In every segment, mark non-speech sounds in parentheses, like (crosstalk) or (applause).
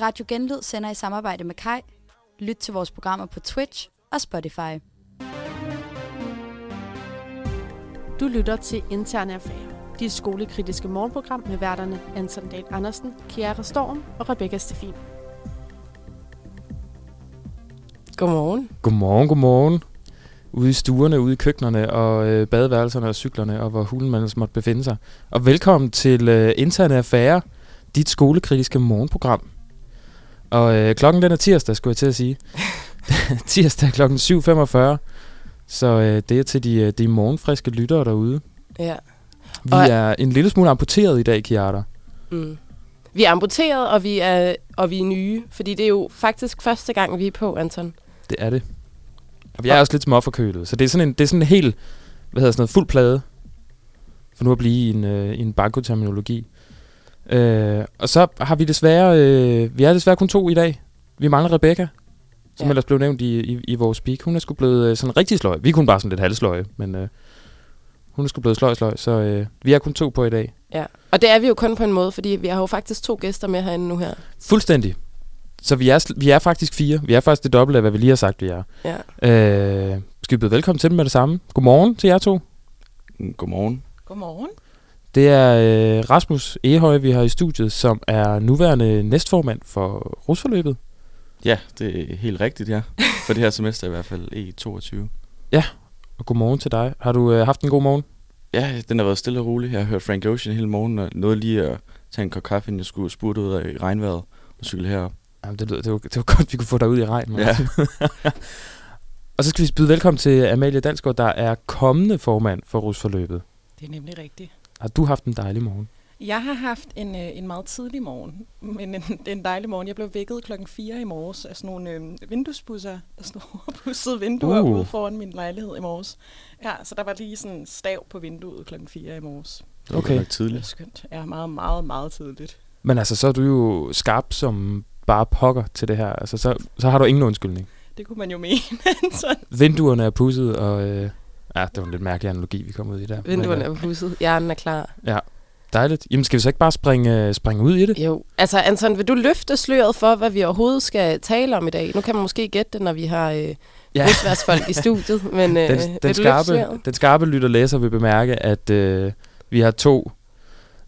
Radio Genlyd sender i samarbejde med Kai. Lyt til vores programmer på Twitch og Spotify. Du lytter til Interne Affærer, dit skolekritiske morgenprogram med værterne Anton Dahl Andersen, Kiara Storm og Rebecca Stefin. Godmorgen. Godmorgen, godmorgen. Ude i stuerne, ude i køkkenerne og øh, badeværelserne og cyklerne og hvor hulen man ellers måtte befinde sig. Og velkommen til øh, Interne Affære, dit skolekritiske morgenprogram. Og øh, klokken den er tirsdag, skulle jeg til at sige. (laughs) tirsdag klokken 7.45. Så øh, det er til de, øh, de morgenfriske lyttere derude. Ja. Vi Og- er en lille smule amputeret i dag, Kiara. Mm. Vi er amputeret, og vi er, og vi er nye, fordi det er jo faktisk første gang, vi er på, Anton. Det er det. Og vi er også lidt småforkølet, så det er sådan en, det er sådan en helt, hvad hedder sådan noget, fuld plade, for nu at blive i en, øh, i en bankoterminologi. Øh, og så har vi desværre, øh, vi er desværre kun to i dag. Vi mangler Rebecca, som Ja. ellers blev nævnt i, i, i vores speak. Hun er sgu blevet øh, sådan rigtig sløj. Vi kunne bare sådan lidt halvsløje, men øh, hun er sgu blevet sløj sløj, så øh, vi er kun to på i dag. Ja. Og det er vi jo kun på en måde, fordi vi har jo faktisk to gæster med herinde nu her. Fuldstændig. Så vi er, vi er faktisk fire. Vi er faktisk det dobbelte af, hvad vi lige har sagt, vi er. Ja. Øh, skal vi byde velkommen til dem med det samme? Godmorgen til jer to. Godmorgen. Godmorgen. Det er øh, Rasmus Ehøj, vi har i studiet, som er nuværende næstformand for rusforløbet. Ja, det er helt rigtigt, ja. For det her semester i hvert fald, E22. Og godmorgen til dig. Har du øh, haft en god morgen? Ja, den har været stille og rolig. Jeg har hørt Frank Ocean hele morgen, og nåede lige at tage en kop kaffe, inden jeg skulle spurte ud af regnvejret og cykle herop. Jamen, det, lyder, det, var, det var godt, vi kunne få dig ud i regn. Ja. (laughs) og så skal vi byde velkommen til Amalie Dalsgaard, der er kommende formand for rusforløbet. Det er nemlig rigtigt. Har du haft en dejlig morgen? Jeg har haft en, øh, en meget tidlig morgen, men en, (laughs) en dejlig morgen. Jeg blev vækket klokken 4 i morges af sådan nogle øh, vinduespusser, der stod (laughs) og pudsede vinduer Uh. ude foran min lejlighed i morges. Ja, så der var lige sådan en stav på vinduet klokken 4 i morges. Det var Okay. okay. Det er tidligt. skønt. Ja, meget, meget, meget tidligt. Men altså, så er du jo skarp som bare pokker til det her. Altså, så, så har du ingen undskyldning. Det kunne man jo mene. (laughs) så Vinduerne er pudset, og... Øh, ja, det var en lidt mærkelig analogi, vi kom ud i der. Vinduerne Men, er på huset. Hjernen er klar. øh, dejligt. Jamen, skal vi så ikke bare springe, øh, springe ud i det? Jo. Altså, Anton, vil du løfte sløret for, hvad vi overhovedet skal tale om i dag? Nu kan man måske gætte det, når vi har øh, Ja. rusværsfolk i studiet, (laughs) men øh, Den, den, skarpe, den skarpe lytter læser vil bemærke, at øh, vi har to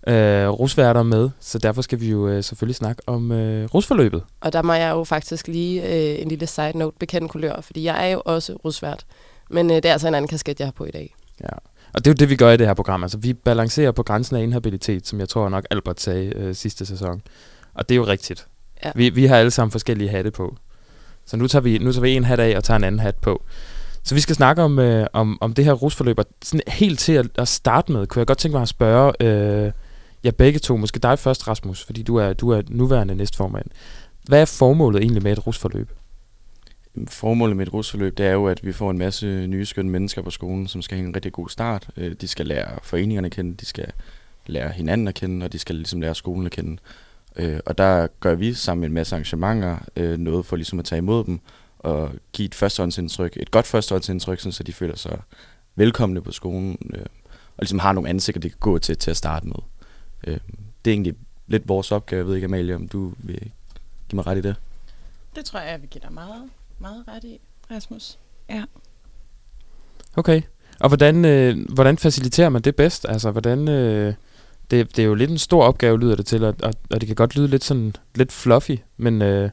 øh, rusværter med, så derfor skal vi jo øh, selvfølgelig snakke om øh, rusforløbet. Og der må jeg jo faktisk lige øh, en lille side note bekende kulør, fordi jeg er jo også rusvært. Men øh, det er altså en anden kasket, jeg har på i dag. Ja. Og det er jo det, vi gør i det her program. Altså, vi balancerer på grænsen af inhabilitet, som jeg tror nok Albert sagde øh, sidste sæson. Og det er jo rigtigt. Ja. Vi, vi har alle sammen forskellige hatte på. Så nu tager, vi, nu tager vi en hat af og tager en anden hat på. Så vi skal snakke om, øh, om, om det her rusforløb. Og sådan helt til at, at starte med, kunne jeg godt tænke mig at spørge øh, jer begge to, måske dig først, Rasmus, fordi du er, du er nuværende næstformand. Hvad er formålet egentlig med et rusforløb? Formålet med et rusforløb, det er jo, at vi får en masse nye skønne mennesker på skolen, som skal have en rigtig god start. Øh, de skal lære foreningerne at kende, de skal lære hinanden at kende, og de skal ligesom lære skolen at kende. Øh, og der gør vi sammen med en masse arrangementer øh, noget for ligesom at tage imod dem og give et førstehåndsindtryk, et godt førstehåndsindtryk, så de føler sig velkomne på skolen, og ligesom har nogle ansigter, de kan gå til til at starte med. Det er egentlig lidt vores opgave. Jeg ved ikke, Amalie, om du vil give mig ret i det? det tror jeg, vi vil dig meget, meget ret i, Rasmus. Okay. Og hvordan, øh, hvordan faciliterer man det bedst? Altså, hvordan... Øh, det, det er jo lidt en stor opgave, lyder det til, og, og, og det kan godt lyde lidt sådan lidt fluffy, men øh,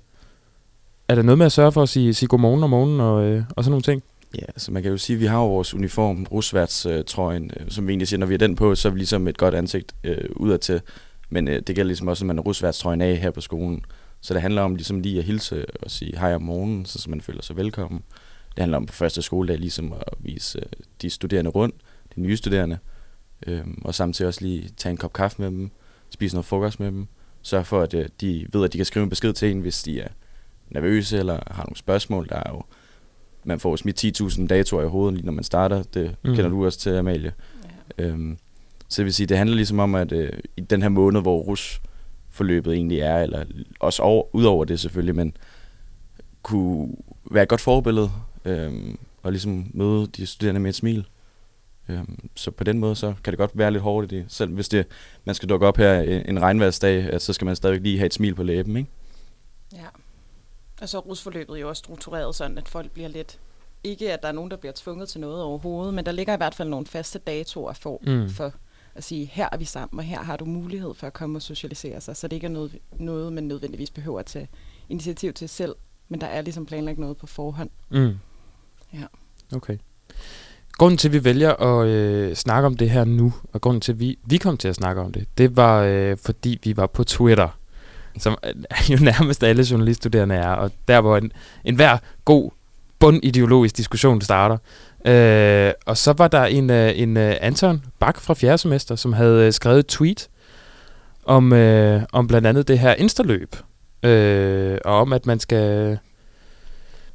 er der noget med at sørge for at sige, sige godmorgen om morgenen og, øh, og sådan nogle ting? Ja, så man kan jo sige, at vi har jo vores uniform, rusværtstrøjen, øh, som vi egentlig siger, når vi har den på, så er vi ligesom et godt ansigt øh, udadtil. Men øh, det gælder ligesom også, at man har rusværtstrøjen af her på skolen. Så det handler om ligesom lige at hilse og sige hej om morgenen, så man føler sig velkommen. Det handler om på første skoledag ligesom at vise øh, de studerende rundt, de nye studerende, øh, og samtidig også lige tage en kop kaffe med dem, spise noget frokost med dem, sørge for, at øh, de ved, at de kan skrive en besked til en, hvis de er nervøse eller har nogle spørgsmål. Der er jo man får smidt 10.000 datoer i hovedet, lige når man starter. Det Mm. kender du også til, Amalie. Ja. Øhm, så det vil sige, det handler ligesom om, at øh, i den her måned, hvor rusforløbet egentlig er, eller også over, ud over det selvfølgelig, men kunne være et godt forbillede, øhm, og ligesom møde de studerende med et smil. Øhm, så på den måde, så kan det godt være lidt hårdt i det. Selv hvis det, man skal dukke op her en, regnværsdag, at så skal man stadigvæk lige have et smil på læben, ikke? Ja. Og så er rusforløbet jo også struktureret sådan, at folk bliver lidt... Ikke, at der er nogen, der bliver tvunget til noget overhovedet, men der ligger i hvert fald nogle faste datoer for, mm. for at sige, her er vi sammen, og her har du mulighed for at komme og socialisere sig. Så det ikke er noget, noget man nødvendigvis behøver at tage initiativ til selv, men der er ligesom planlagt noget på forhånd. Mm. Ja. Okay. Grunden til, at vi vælger at øh, snakke om det her nu, og grunden til, at vi, vi kom til at snakke om det, det var, øh, fordi vi var på Twitter, som øh, (laughs) jo nærmest alle journaliststuderende er, og der hvor en, en hver god bundideologisk diskussion starter. Øh, og så var der en, øh, en øh, Anton Bak fra 4. semester, som havde øh, skrevet et tweet om, øh, om blandt andet det her instaløb, øh, og om at man skal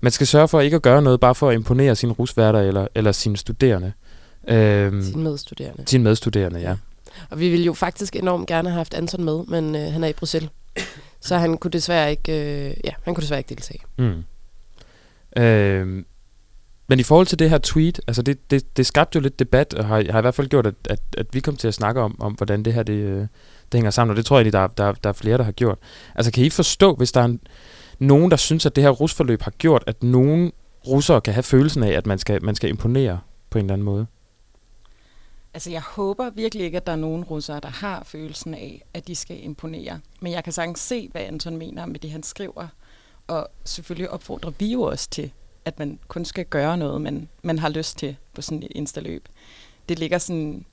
man skal sørge for ikke at gøre noget bare for at imponere sine rusværter eller, eller sine studerende. Øhm, Sine medstuderende. sine medstuderende, ja. Og vi ville jo faktisk enormt gerne have haft Anton med, men øh, han er i Bruxelles. Så han kunne desværre ikke, øh, ja, han kunne desværre ikke deltage. Mm. Øhm, men i forhold til det her tweet, altså det, det, det skabte jo lidt debat, og har, har i hvert fald gjort, at, at, at vi kom til at snakke om, om hvordan det her det, øh, det hænger sammen, og det tror jeg egentlig, der, der, der er flere, der har gjort. Altså kan I forstå, hvis der er en, nogen, der synes, at det her rusforløb har gjort, at nogen russere kan have følelsen af, at man skal, man skal imponere på en eller anden måde? Altså, jeg håber virkelig ikke, at der er nogen russere, der har følelsen af, at de skal imponere. Men jeg kan sagtens se, hvad Anton mener med det, han skriver. Og selvfølgelig opfordrer vi jo også til, at man kun skal gøre noget, man, man har lyst til på sådan et instaløb. Det ligger sådan,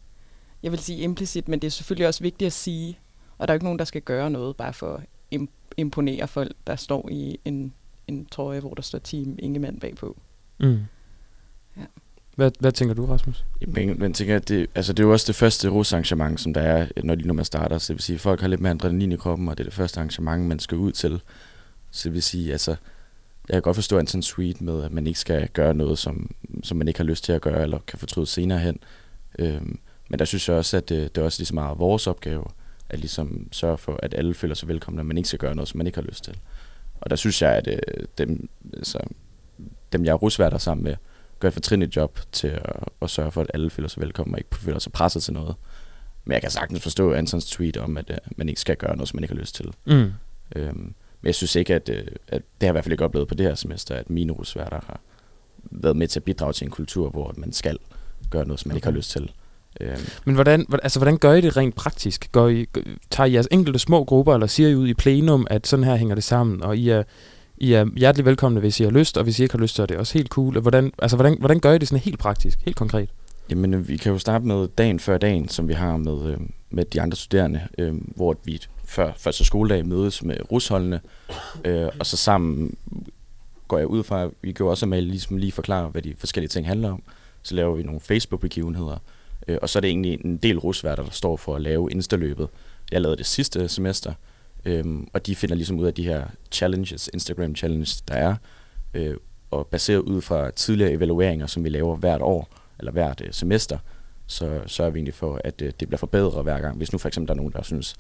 jeg vil sige implicit, men det er selvfølgelig også vigtigt at sige, og der er jo ikke nogen, der skal gøre noget bare for at im- imponere folk, der står i en, en trøje, hvor der står Team Ingemann bagpå. Mm. Ja. Hvad, hvad tænker du, Rasmus? Men, men tænker, at det, altså det er jo også det første rusarrangement, som der er, når, når man starter. Så det vil sige, at folk har lidt mere adrenalin i kroppen, og det er det første arrangement, man skal ud til. Så det vil sige, altså, jeg kan godt forstå en sådan sweet med, at man ikke skal gøre noget, som, som man ikke har lyst til at gøre, eller kan fortryde senere hen. Øhm, men der synes jeg også, at det, det er også lige så meget vores opgave, at ligesom sørge for, at alle føler sig velkomne, at man ikke skal gøre noget, som man ikke har lyst til. Og der synes jeg, at øh, dem, altså, dem, jeg er rusværter sammen med, gør et fortrinligt job til at, at sørge for, at alle føler sig velkommen og ikke føler sig presset til noget. Men jeg kan sagtens forstå Antons tweet om, at uh, man ikke skal gøre noget, som man ikke har lyst til. Mm. Øhm, men jeg synes ikke, at, uh, at det har jeg i hvert fald ikke oplevet på det her semester, at mine rusværter har været med til at bidrage til en kultur, hvor man skal gøre noget, som man okay. ikke har lyst til. Øhm, Men hvordan, altså, hvordan gør I det rent praktisk? Går I, tager I jeres enkelte små grupper, eller siger I ud i plenum, at sådan her hænger det sammen, og I er, I er hjertelig velkomne, hvis I har lyst, og hvis I ikke har lyst, så er det også helt cool. Hvordan, altså, hvordan, hvordan gør I det sådan helt praktisk, helt konkret? Jamen, øh, vi kan jo starte med dagen før dagen, som vi har med, øh, med de andre studerende, øh, hvor vi før første skoledag mødes med rusholdene, øh, og så sammen går jeg ud fra, vi kan jo også med ligesom lige forklare, hvad de forskellige ting handler om. Så laver vi nogle Facebook-begivenheder, øh, og så er det egentlig en del rusværter, der står for at lave instaløbet. Jeg lavede det sidste semester, øh, og de finder ligesom ud af de her challenges, Instagram challenges, der er, øh, og baseret ud fra tidligere evalueringer, som vi laver hvert år, eller hvert øh, semester, så sørger vi egentlig for, at øh, det bliver forbedret hver gang. Hvis nu for eksempel der er nogen, der synes,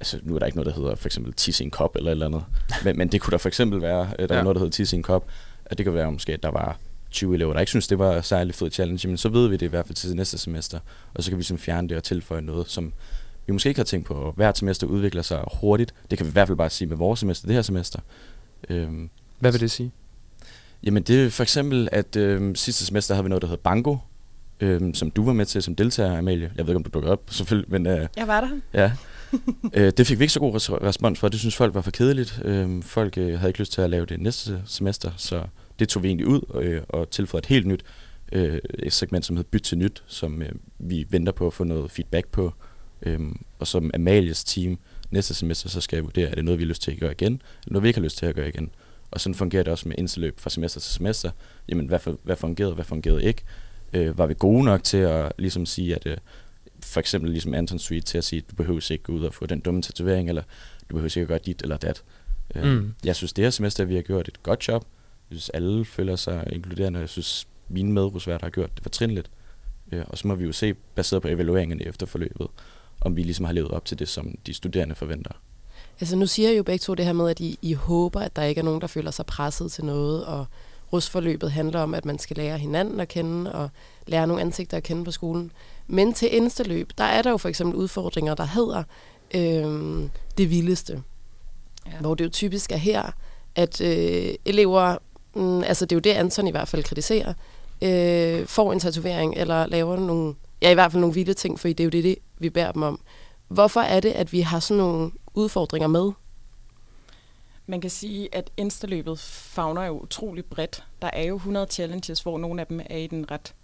altså nu er der ikke noget, der hedder for eksempel tisse i en kop eller et eller andet, men, men det kunne der for eksempel være, der ja. Er noget, der hedder tisse i en kop, at det kan være måske, at der var 20 elever, der ikke synes, det var særlig fed challenge, men så ved vi det i hvert fald til næste semester, og så kan vi ligesom fjerne det og tilføje noget, som vi måske ikke har tænkt på. Hvert semester udvikler sig hurtigt. Det kan vi i hvert fald bare sige med vores semester, det her semester. Øhm, Hvad vil det sige? Jamen det er for eksempel, at øh, sidste semester havde vi noget, der hed Bango, øh, som du var med til som deltager, Amalie. Jeg ved ikke, om du dukker op, selvfølgelig, men øh, Jeg var der. ja. (laughs) øh, det fik vi ikke så god res- respons for. Det synes folk var for kedeligt. Øh, folk øh, havde ikke lyst til at lave det næste semester, så det tog vi egentlig ud øh, og tilføjede et helt nyt øh, et segment, som hedder Byt til Nyt, som øh, vi venter på at få noget feedback på. Øh, og som Amalies team næste semester, så skal jeg vurdere, er det noget, vi har lyst til at gøre igen, eller noget, vi ikke har lyst til at gøre igen. Og sådan fungerer det også med indseløb fra semester til semester. Jamen, hvad, for, hvad fungerede, hvad fungerede ikke? Øh, var vi gode nok til at ligesom sige, at øh, for eksempel ligesom Anton Street til at sige, at du behøver ikke gå ud og få den dumme tatovering, eller du behøver ikke at gøre dit eller dat. Øh, Mm. Jeg synes, det her semester, vi har gjort et godt job. Jeg synes, alle føler sig inkluderende. Jeg synes, mine medrusværter har gjort det fortrinligt. Øh, og så må vi jo se, baseret på evalueringerne efter forløbet, om vi ligesom har levet op til det, som de studerende forventer. Altså nu siger I jo begge to det her med, at I, I håber, at der ikke er nogen, der føler sig presset til noget, og rusforløbet handler om, at man skal lære hinanden at kende, og lære nogle ansigter at kende på skolen. Men til indsteløb, der er der jo for eksempel udfordringer, der hedder øhm, det vildeste. Ja. Hvor det jo typisk er her, at øh, elever, mm, altså det er jo det, Anton i hvert fald kritiserer, øh, får en tatovering eller laver nogle, ja i hvert fald nogle vilde ting, for det er jo det, det, vi bærer dem om. Hvorfor er det, at vi har sådan nogle udfordringer med? Man kan sige, at instaløbet fagner jo utrolig bredt. Der er jo 100 challenges, hvor nogle af dem er i den ret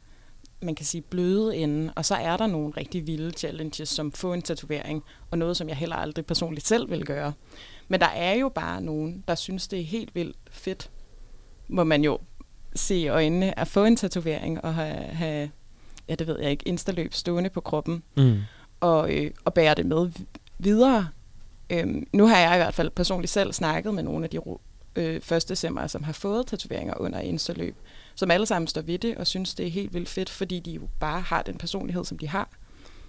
man kan sige, bløde ende, og så er der nogle rigtig vilde challenges, som få en tatovering, og noget, som jeg heller aldrig personligt selv vil gøre. Men der er jo bare nogen, der synes, det er helt vildt fedt, må man jo se i øjnene, at få en tatovering og have, have ja, det ved jeg ikke, instaløb stående på kroppen, mm. og, øh, og bære det med videre. Øhm, nu har jeg i hvert fald personligt selv snakket med nogle af de øh, første semmer, som har fået tatoveringer under instaløb, som alle sammen står ved det og synes, det er helt vildt fedt, fordi de jo bare har den personlighed, som de har.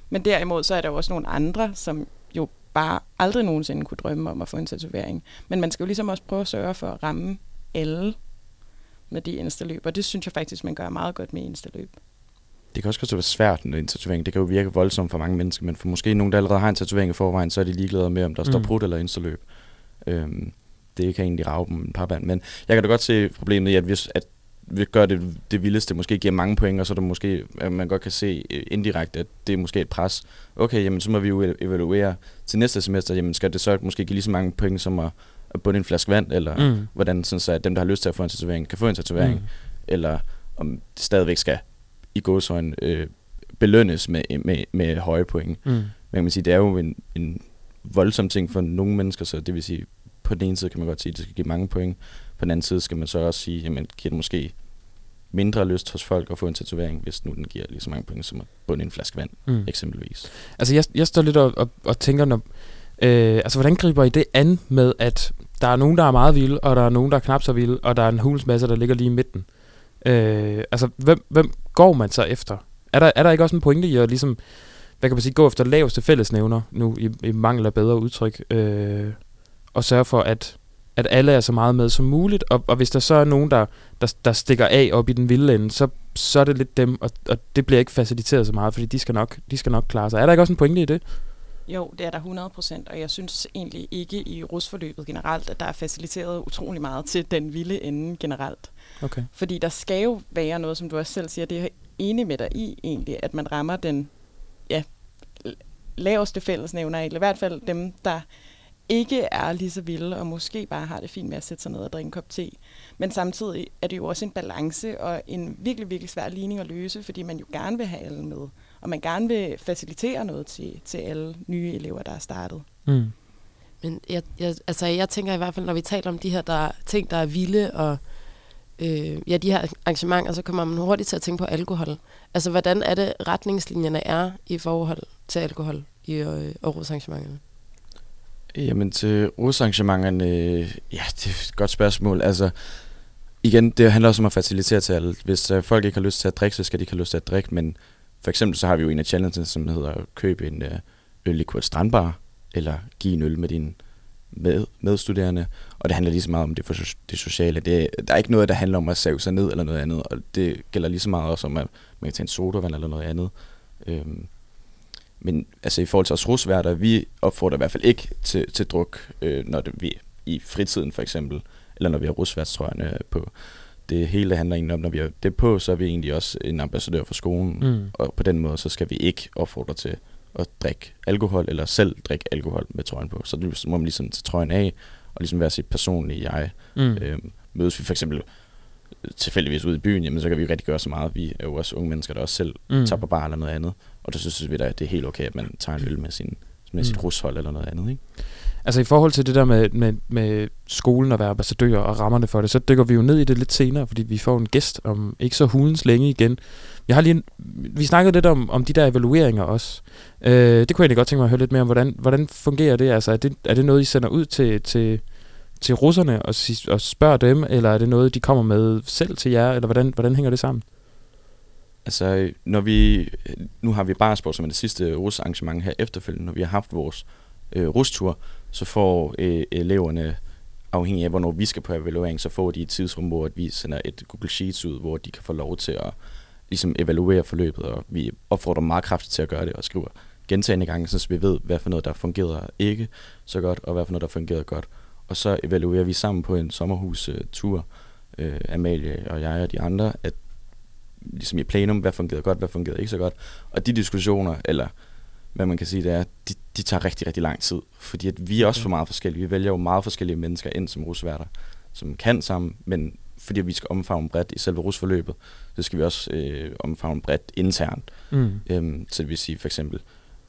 Men derimod så er der jo også nogle andre, som jo bare aldrig nogensinde kunne drømme om at få en tatovering. Men man skal jo ligesom også prøve at sørge for at ramme alle med de instaløb, og det synes jeg faktisk, man gør meget godt med instaløb. Det kan også være svært med en tatovering. Det kan jo virke voldsomt for mange mennesker, men for måske nogen, der allerede har en tatovering i forvejen, så er de ligeglade med, om der mm. står prut eller instaløb. Øhm, det kan egentlig rave dem en par band. Men jeg kan da godt se problemet i, at hvis, at vi gør det, det vildeste, måske giver mange point, og så er det måske, at man godt kan se øh, indirekte, at det er måske et pres. Okay, jamen så må vi jo evaluere til næste semester, jamen skal det så måske give lige så mange point som at, at bunde en flaske vand, eller mm. hvordan sådan så, at dem, der har lyst til at få en tatovering, kan få en tatovering, mm. eller om det stadigvæk skal i gåsøjne øh, belønnes med, med, med høje point. Mm. Men man kan sige, det er jo en, en voldsom ting for nogle mennesker, så det vil sige, på den ene side kan man godt sige, at det skal give mange point, på den anden side skal man så også sige, jamen giver det måske mindre lyst hos folk at få en tatovering, hvis nu den giver lige så mange point som at bunde en flaske vand, mm. eksempelvis. Altså jeg, jeg står lidt og, og, og tænker, når, øh, altså hvordan griber I det an med, at der er nogen, der er meget vilde, og der er nogen, der er knap så vilde, og der er en hulens masse, der ligger lige i midten. Øh, altså hvem, hvem går man så efter? Er der, er der ikke også en pointe i at ligesom, hvad kan man sige, gå efter laveste fællesnævner, nu i, i mangel af bedre udtryk, øh, og sørge for, at at alle er så meget med som muligt, og, og hvis der så er nogen, der, der, der stikker af op i den vilde ende, så, så er det lidt dem, og, og det bliver ikke faciliteret så meget, fordi de skal, nok, de skal nok klare sig. Er der ikke også en pointe i det? Jo, det er der 100 procent, og jeg synes egentlig ikke i rusforløbet generelt, at der er faciliteret utrolig meget til den vilde ende generelt. Okay. Fordi der skal jo være noget, som du også selv siger, det er enig med dig i egentlig, at man rammer den ja, laveste fællesnævner, eller i hvert fald dem, der ikke er lige så vilde, og måske bare har det fint med at sætte sig ned og drikke en kop te. Men samtidig er det jo også en balance og en virkelig, virkelig svær ligning at løse, fordi man jo gerne vil have alle med, og man gerne vil facilitere noget til, til alle nye elever, der er startet. Mm. Men jeg, jeg, altså jeg tænker i hvert fald, når vi taler om de her der, ting, der er vilde, og øh, ja, de her arrangementer, så kommer man hurtigt til at tænke på alkohol. Altså, hvordan er det, retningslinjerne er i forhold til alkohol i øh, arrangementerne? Jamen til rusarrangementerne, ja, det er et godt spørgsmål. Altså, igen, det handler også om at facilitere til alle. Hvis øh, folk ikke har lyst til at drikke, så skal de ikke have lyst til at drikke, men for eksempel så har vi jo en af challenges, som hedder køb en øh, øl i strandbar, eller give en øl med dine med, medstuderende, og det handler lige så meget om det, for det sociale. Det, der er ikke noget, der handler om at save sig ned eller noget andet, og det gælder lige så meget også om, at man kan tage en sodavand eller noget andet. Øhm, men altså i forhold til os rusværter, vi opfordrer i hvert fald ikke til, til druk, øh, når det, vi i fritiden for eksempel, eller når vi har rusværtstrøjerne på. Det hele handler egentlig om, når vi har det på, så er vi egentlig også en ambassadør for skolen, mm. og på den måde, så skal vi ikke opfordre til at drikke alkohol, eller selv drikke alkohol med trøjen på. Så det må man ligesom tage trøjen af, og ligesom være sit personlige jeg. Mm. Øhm, mødes vi for eksempel tilfældigvis ude i byen, jamen, så kan vi rigtig gøre så meget. Vi er jo også unge mennesker, der også selv mm. tager på bar eller noget andet. Og der synes vi da, at det er helt okay, at man tager en øl med, sin, med sit mm. rushold eller noget andet. Ikke? Altså i forhold til det der med, med, med skolen og være ambassadør og rammerne for det, så dykker vi jo ned i det lidt senere, fordi vi får en gæst om ikke så hulens længe igen. Jeg har lige en, vi snakkede lidt om, om de der evalueringer også. Øh, det kunne jeg egentlig godt tænke mig at høre lidt mere om. Hvordan, hvordan fungerer det? Altså er, det? er det noget, I sender ud til, til, til russerne og, og spørger dem, eller er det noget, de kommer med selv til jer, eller hvordan, hvordan hænger det sammen? Altså, når vi, nu har vi Barsborg som er det sidste rusarrangement her efterfølgende, når vi har haft vores øh, rustur, så får øh, eleverne, afhængig af hvornår vi skal på evaluering, så får de et tidsrum, hvor vi sender et Google Sheets ud, hvor de kan få lov til at ligesom evaluere forløbet, og vi opfordrer meget kraftigt til at gøre det, og skriver gentagende gange, så vi ved, hvad for noget, der fungerer ikke så godt, og hvad for noget, der fungerer godt. og så evaluerer vi sammen på en sommerhus-tur, øh, Amalie og jeg og de andre, at ligesom i plenum, hvad fungerede godt, hvad fungerede ikke så godt. Og de diskussioner, eller hvad man kan sige, det er, de, de tager rigtig, rigtig lang tid. Fordi at vi er også for meget forskellige. Vi vælger jo meget forskellige mennesker ind som rusværter, som kan sammen, men fordi vi skal omfavne bredt i selve rusforløbet, så skal vi også øh, omfavne bredt internt. Mm. Øhm, så det vil sige for eksempel,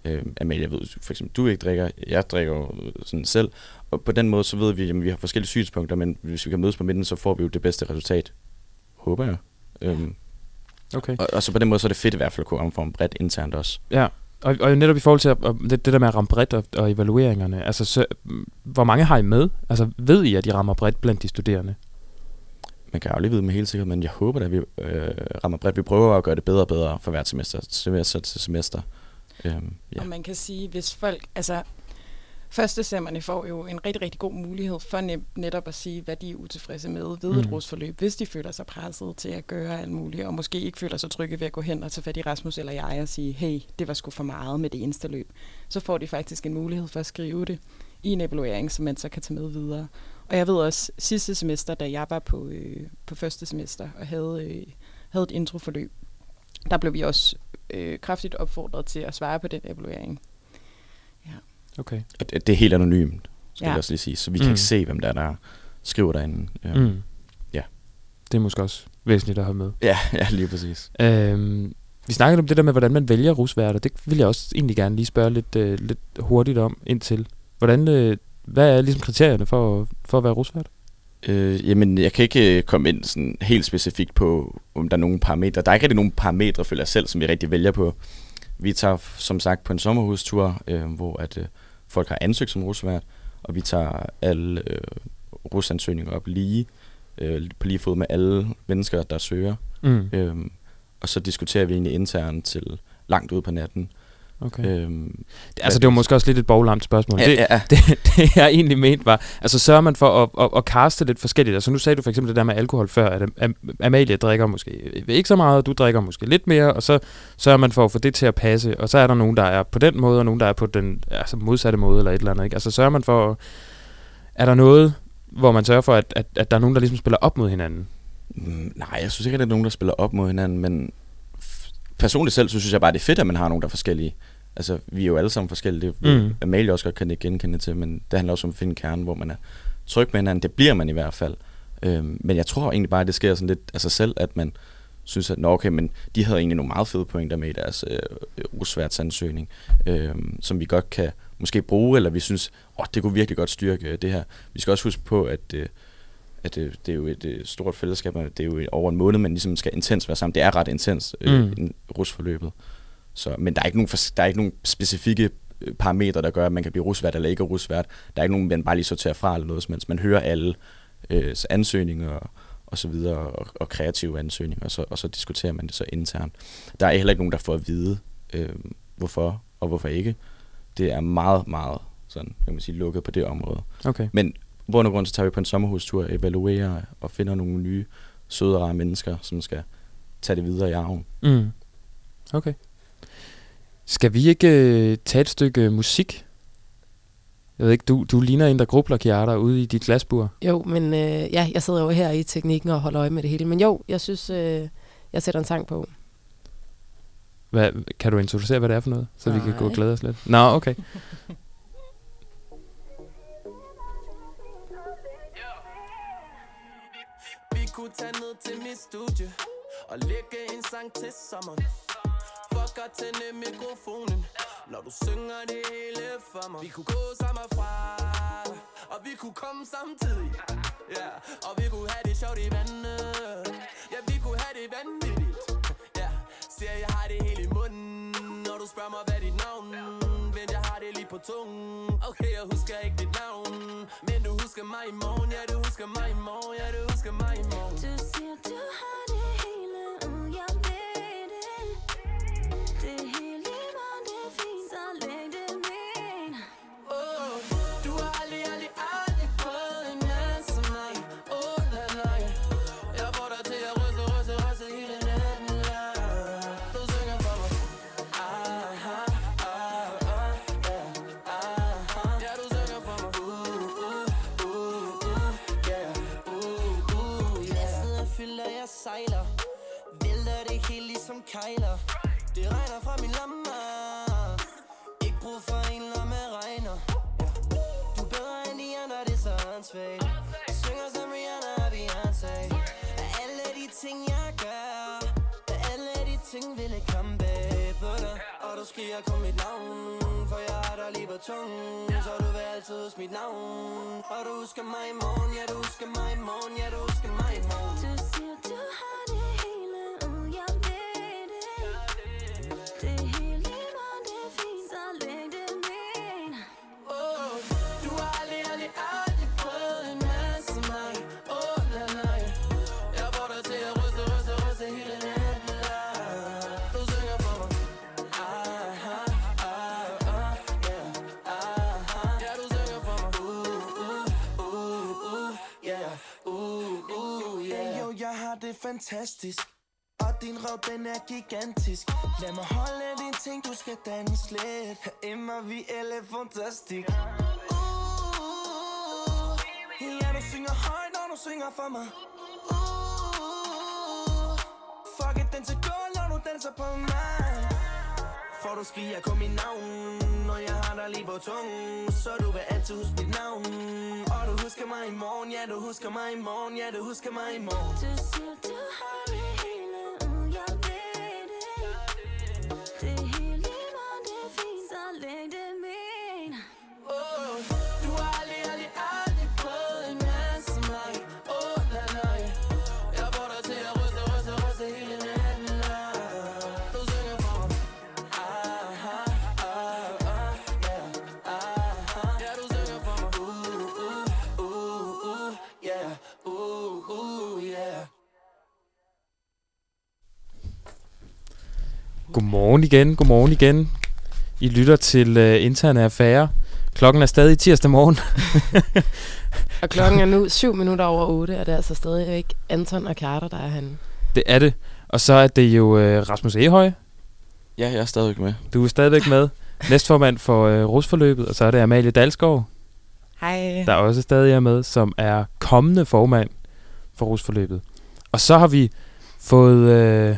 øh, Amalie, ved for eksempel, du ikke drikker, jeg drikker jo sådan selv, og på den måde så ved vi, at vi har forskellige synspunkter, men hvis vi kan mødes på midten, så får vi jo det bedste resultat. Håber jeg. Øhm, Okay. og, og så på den måde, så er det fedt i hvert fald at kunne omforme bredt internt også. Ja, og, og netop i forhold til at, det, det der med at ramme bredt og, og evalueringerne, altså så, hvor mange har I med? Altså ved I, at de rammer bredt blandt de studerende? Man kan jo aldrig vide med helt sikkert, men jeg håber, at vi øh, rammer bredt. Vi prøver at gøre det bedre og bedre for hvert semester, semester til semester. Øhm, Ja. ja. Og man kan sige, hvis folk, altså førstesemmerne får jo en rigtig, rigtig god mulighed for ne- netop at sige, hvad de er utilfredse med ved mm. et rusforløb, hvis de føler sig presset til at gøre alt muligt, og måske ikke føler sig trygge ved at gå hen og tage fat i Rasmus eller jeg og sige, hey, det var sgu for meget med det eneste løb. Så får de faktisk en mulighed for at skrive det i en evaluering, som man så kan tage med videre. Og jeg ved også, sidste semester, da jeg var på, øh, på første semester og havde, øh, havde et introforløb, der blev vi også øh, kraftigt opfordret til at svare på den evaluering. Okay. Og det, det er helt anonymt, skal Ja. jeg også lige sige. Så vi kan Mm. ikke se, hvem der er, der skriver derinde. Ja. Mm. Ja. Det er måske også væsentligt at have med. Ja, (laughs) ja, lige præcis. Øhm, vi snakkede om det der med, hvordan man vælger rusværter. Det vil jeg også egentlig gerne lige spørge lidt, øh, lidt hurtigt om indtil. Hvordan, øh, hvad er ligesom kriterierne for, for at være rusvært? Øh, jamen, jeg kan ikke øh, komme ind sådan helt specifikt på, om der er nogle parametre. Der er ikke rigtig nogen parametre, føler jeg selv, som vi rigtig vælger på. Vi tager som sagt på en sommerhustur, øh, hvor at, øh, folk har ansøgt som rusvært, og vi tager alle øh, rusansøgninger op lige, øh, på lige fod med alle mennesker, der søger. Mm. Øhm, og så diskuterer vi egentlig internt til langt ud på natten. Okay. Øhm, Altså, det var måske også lidt et boglamt spørgsmål. ja, det, ja, ja. (laughs) det, det jeg egentlig ment var, altså sørger man for at, at, at kaste lidt forskelligt. Altså nu sagde du for eksempel det der med alkohol før, at Am- Amalie drikker måske ikke så meget, du drikker måske lidt mere, og så sørger man for at få det til at passe, og så er der nogen, der er på den måde, og nogen, der er på den altså modsatte måde, eller et eller andet. Ikke? Altså sørger man for, at- er der noget, hvor man sørger for, at, at, at der er nogen, der ligesom spiller op mod hinanden? Mm, nej, jeg synes ikke, at der er nogen, der spiller op mod hinanden, men personligt selv, så synes jeg bare, det er fedt, at man har nogen, der er forskellige. Altså, vi er jo alle sammen forskellige. Det Mm. Amalie også godt kan ikke genkende til, men det handler også om at finde kernen, hvor man er tryg med hinanden. Det bliver man i hvert fald. Øhm, men jeg tror egentlig bare, at det sker sådan lidt af sig selv, at man synes, at Nå, okay, men de havde egentlig nogle meget fede pointer med i deres øh, rusværtsansøgning, øh, som vi godt kan måske bruge, eller vi synes, åh, det kunne virkelig godt styrke øh, det her. Vi skal også huske på, at, øh, at øh, det er jo et øh, stort fællesskab, og det er jo over en måned, man ligesom skal intens være sammen. Det er ret intens, øh, Mm. mm. rusforløbet. Så, men der er, ikke nogen, der er ikke nogen specifikke øh, parametre, der gør, at man kan blive rusvært eller ikke rusvært. Der er ikke nogen, man bare lige sorterer fra eller noget helst. Man hører alle øh, ansøgninger og, og så videre, og, og kreative ansøgninger, og så, og så diskuterer man det så internt. Der er heller ikke nogen, der får at vide, øh, hvorfor og hvorfor ikke. Det er meget, meget sådan, kan man sige, lukket på det område. Okay. Men hvor og grund, så tager vi på en sommerhustur, evaluerer og finder nogle nye, søde rare mennesker, som skal tage det videre i arven. Mm. Okay. Skal vi ikke øh, tage et stykke musik? Jeg ved ikke, du, du ligner en, der grubler, Kiara, ude i dit glasbur. Jo, men øh, ja, jeg sidder jo her i teknikken og holder øje med det hele. Men jo, jeg synes, øh, jeg sætter en sang på. Hvad, kan du introducere, hvad det er for noget? Så vi kan gå og Nej. glæde os lidt. Nå, okay. (laughs) tage ned til mit studie Og lægge en sang til sommeren. Fuck at tænde mikrofonen Når du synger det hele for mig. Vi kunne gå sammen fra Og vi kunne komme samtidig. Ja, og vi kunne have det sjovt i vandet. Ja, vi kunne have det vanvittigt. Ja, siger jeg har det hele i munden Når du spørger mig, hvad er dit navn det lige på tungen. Okay, jeg husker ikke dit navn Men du husker mig i morgen. Ja, du husker mig i morgen. Ja, du husker mig i morgen. Du siger, du har det hele, mm, jeg ved det. Det er helt lige meget, det er fint, så læg det min ting jeg gør. Af alle de ting vil jeg komme bag på dig Og du skriger kun mit navn For jeg har dig lige på tungen. Så du vil altid huske mit navn. Og du husker mig i morgen Ja, du husker mig i morgen Ja, du husker mig i morgen. Du siger, du har fantastisk. Og din røv, den er gigantisk. Lad mig holde din ting, du skal danse lidt. Herhjemme vi vi elefantastik Uh, uh, uh, ja, du synger højt, når du synger for mig. Uh, fuck it, den til gulv, når du danser på mig. For du skriger kun mit navn jeg har dig lige på tungen Så du vil altid huske mit navn. Og du husker mig i morgen Ja, du husker mig i morgen Ja, du husker mig i morgen. Du siger, du har Godmorgen igen, godmorgen igen. I lytter til uh, interne affære. Klokken er stadig tirsdag morgen. (laughs) Og klokken er nu 7 minutter over 8, og det er altså stadig ikke Anton og Carter, der er han. Det er det. Og så er det jo uh, Rasmus Ehøj. Ja, jeg er stadigvæk med. Du er stadigvæk med. Næstformand for uh, rusforløbet. Og så er det Amalie Dalsgaard, Hej. der også stadig er med, som er kommende formand for rusforløbet. Og så har vi fået uh,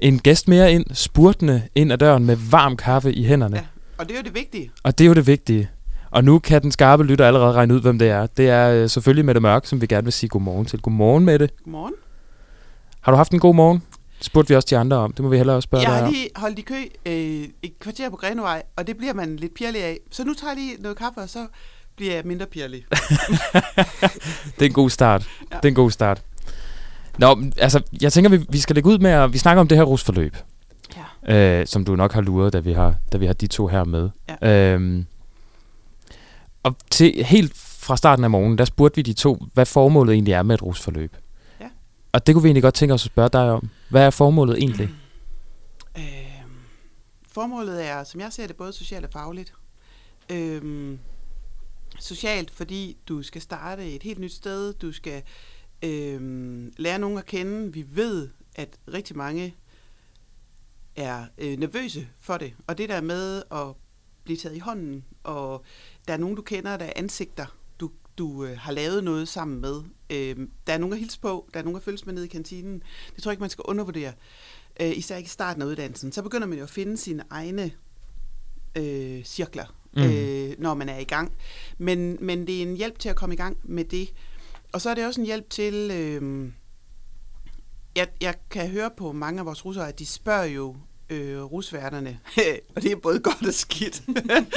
en gæst mere ind, spurtende ind ad døren med varm kaffe i hænderne. Ja. Og det er jo det vigtige. Og det er jo det vigtige. Og nu kan den skarpe lytter allerede regne ud, hvem det er. Det er øh, selvfølgelig Mette Mørk, som vi gerne vil sige godmorgen til. Godmorgen, Mette. Godmorgen. Har du haft en god morgen? Det spurgte vi også de andre om. Det må vi hellere også spørge Jeg dig har lige holdt i kø øh, et kvarter på Grenevej, og det bliver man lidt pirlig af. Så nu tager jeg lige noget kaffe, og så bliver jeg mindre pirlig. (laughs) Det er en god start. Ja. Det er en god start. Nå, altså, jeg tænker, vi, vi skal lægge ud med at... Vi snakker om det her rusforløb, Ja. øh, som du nok har luret, da vi har, da vi har de to her med. Ja. Øhm, og til, helt fra starten af morgenen, der spurgte vi de to, hvad formålet egentlig er med et rusforløb. Ja. Og det kunne vi egentlig godt tænke os at spørge dig om. Hvad er formålet egentlig? (clears throat) Øh, formålet er, som jeg ser det, både socialt og fagligt. Øh, socialt, fordi du skal starte et helt nyt sted. Du skal øh, lære nogen at kende. Vi ved, at rigtig mange er øh, nervøse for det. Og det der med at blive taget i hånden, og der er nogen, du kender, der er ansigter, du, du øh, har lavet noget sammen med. Øh, der er nogen at hilse på, der er nogen at følges med nede i kantinen. Det tror jeg ikke, man skal undervurdere. Øh, især ikke i starten af uddannelsen. Så begynder man jo at finde sine egne øh, cirkler, mm. øh, når man er i gang. Men, men det er en hjælp til at komme i gang med det. Og så er det også en hjælp til... Øh, jeg, jeg kan høre på mange af vores russere, at de spørger jo øh, rusværterne, (laughs) og det er både godt og skidt,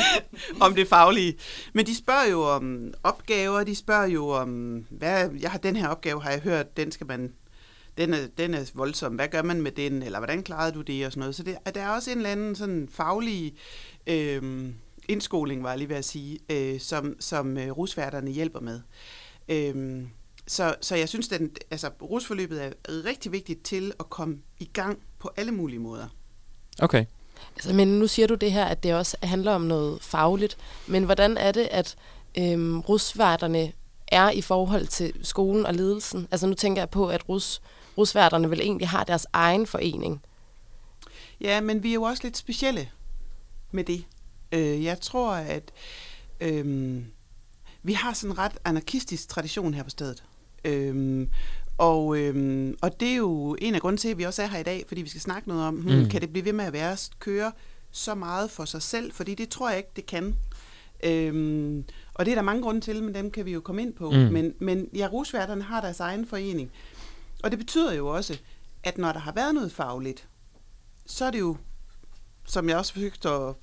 (laughs) om det faglige. Men de spørger jo om opgaver, de spørger jo om, hvad, jeg har den her opgave, har jeg hørt, den skal man, den er, den er voldsom, hvad gør man med den, eller hvordan klarede du det, og sådan noget. Så det, der er også en eller anden sådan faglig øh, indskoling, var jeg lige ved at sige, øh, som, som øh, rusværterne hjælper med. Øh, så, så jeg synes, at altså, rusforløbet er rigtig vigtigt til at komme i gang på alle mulige måder. Okay. Altså, men nu siger du det her, at det også handler om noget fagligt. Men hvordan er det, at øhm, rusværterne er i forhold til skolen og ledelsen? Altså nu tænker jeg på, at rus, rusværterne vel egentlig har deres egen forening. Ja, men vi er jo også lidt specielle med det. Øh, jeg tror, at øh, vi har sådan en ret anarkistisk tradition her på stedet. Øh, og, øh, og det er jo en af grunden til, at vi også er her i dag, fordi vi skal snakke noget om, hmm, Mm. kan det blive ved med at være køre så meget for sig selv? Fordi det tror jeg ikke, det kan. Øhm, og det er der mange grunde til, men dem kan vi jo komme ind på. Mm. Men, men ja, rusværterne har deres egen forening. Og det betyder jo også, at når der har været noget fagligt, så er det jo, som jeg også forsøgte at,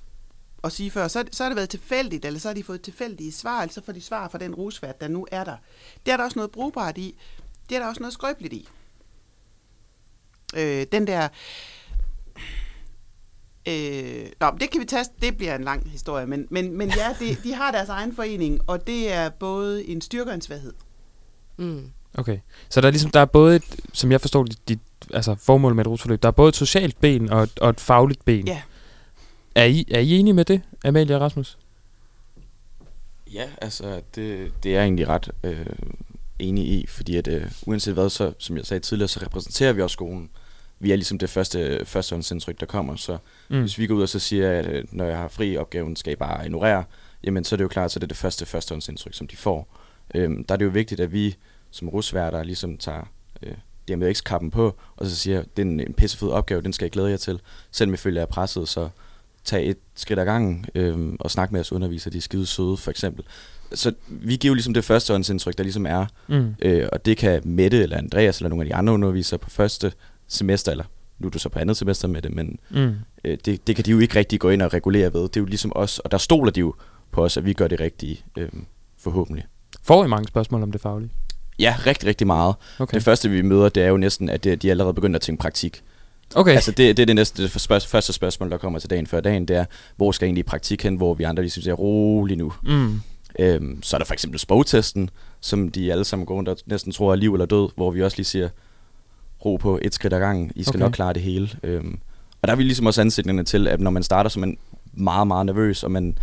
at sige før, så, det- så har det været tilfældigt, eller så har de fået tilfældige svar, eller så får de svar fra den rusvært, der nu er der. Det er der også noget brugbart i. Det er der også noget skrøbeligt i. Øh, den der... Øh, nå, det kan vi tage, det bliver en lang historie, men, men, men ja, de, de har deres egen forening, og det er både en styrke og en svaghed. Mm. Okay. Så der er ligesom, der er både et, som jeg forstår dit, dit altså formål med et rusforløb, der er både et socialt ben og, et- og et fagligt ben. Ja. Er I, er I enige med det, Amalie og Rasmus? Ja, altså det, det er jeg egentlig ret øh, enig i, fordi at øh, uanset hvad, så, som jeg sagde tidligere, så repræsenterer vi også skolen. Vi er ligesom det første førstehåndsindtryk, der kommer, så Mm. hvis vi går ud og så siger, at øh, når jeg har fri opgaven, skal I bare ignorere, jamen så er det jo klart, så det er det første førstehåndsindtryk, som de får. Øhm, der er det jo vigtigt, at vi som rusværter ligesom tager øh, DMX-kappen på, og så siger, det er en, en pissefed opgave, den skal jeg glæde jer til. Selvom jeg føler, jeg er presset, så tag et skridt ad gangen øhm, og snak med jeres undervisere, de er skide søde, for eksempel. Så vi giver jo ligesom det førstehåndsindtryk, der ligesom er, Mm. øh, og det kan Mette eller Andreas eller nogle af de andre undervisere på første semester, eller nu er du så på andet semester med det, men Mm. øh, det, det kan de jo ikke rigtig gå ind og regulere ved. Det er jo ligesom os, og der stoler de jo på os, at vi gør det rigtige, øh, forhåbentlig. Får I mange spørgsmål om det faglige? Ja, rigtig, rigtig meget. Okay. Det første, vi møder, det er jo næsten, at de er allerede begyndt at tænke praktik. Okay. Altså, det, det er det næste, det spørg- første spørgsmål, der kommer til dagen før dagen, det er, hvor skal jeg egentlig i praktik hen, hvor vi andre ligesom siger, rolig nu. mm. Øhm, så er der for eksempel sprogtesten, som de alle sammen går rundt og næsten tror er liv eller død, hvor vi også lige siger, ro på et skridt ad gangen, I skal Okay. nok klare det hele. Øhm, og der er vi ligesom også ansigterne til, at når man starter, så er man meget, meget nervøs, og man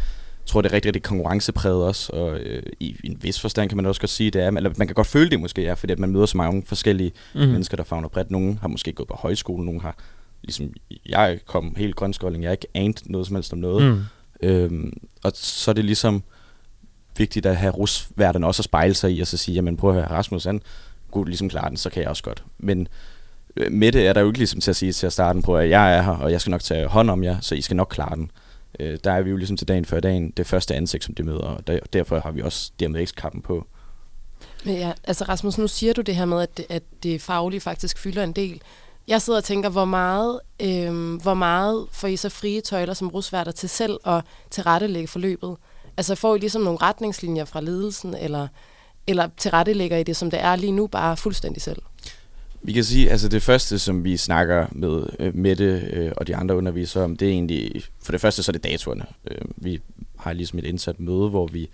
tror, det er rigtig, rigtig konkurrencepræget også, og øh, i, en vis forstand kan man også godt sige, det er, eller man kan godt føle det måske er, fordi at man møder så mange forskellige Mm. mm. mennesker, der fagner bredt. Nogle har måske gået på højskole, nogle har, ligesom jeg kom helt grønskolding, jeg har ikke anet noget som helst om noget. Mm. Øhm, og så er det ligesom vigtigt at have rusværten også at spejle sig i, og så sige, jamen prøv at høre, Rasmus, han kunne ligesom klare den, så kan jeg også godt. Men øh, med det er der jo ikke ligesom til at sige til at starte på, at jeg er her, og jeg skal nok tage hånd om jer, så I skal nok klare den. Øh, der er vi jo ligesom til dagen før dagen det første ansigt, som de møder, og der, derfor har vi også DMX-kappen på. Men ja, altså Rasmus, nu siger du det her med, at det, at det faglige faktisk fylder en del. Jeg sidder og tænker, hvor meget, øh, hvor meget får I så frie tøjler som rusværter til selv at tilrettelægge forløbet? Altså får I ligesom nogle retningslinjer fra ledelsen, eller, eller tilrettelægger I det, som det er lige nu, bare fuldstændig selv? Vi kan sige, altså det første, som vi snakker med øh, Mette øh, og de andre undervisere om, det er egentlig, for det første så er det datoerne. Øh, vi har ligesom et indsat møde, hvor vi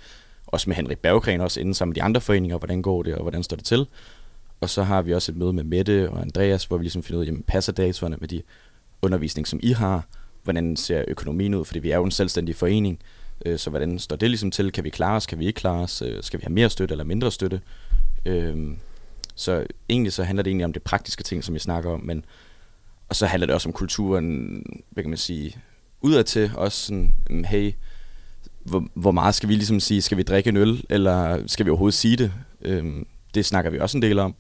også med Henrik Berggren også inden sammen med de andre foreninger, hvordan går det og hvordan står det til. Og så har vi også et møde med Mette og Andreas, hvor vi ligesom finder ud af, jamen passer datoerne med de undervisning, som I har? Hvordan ser økonomien ud? Fordi vi er jo en selvstændig forening, øh, så hvordan står det ligesom til? Kan vi klare os? Kan vi ikke klare os? Øh, Skal vi have mere støtte eller mindre støtte? Øhm, så egentlig så handler det egentlig om det praktiske ting, som vi snakker om, men og så handler det også om kulturen, hvad kan man sige, udadtil også sådan, hey, hvor, hvor meget skal vi ligesom sige, skal vi drikke en øl, eller skal vi overhovedet sige det? Øhm, det snakker vi også en del om,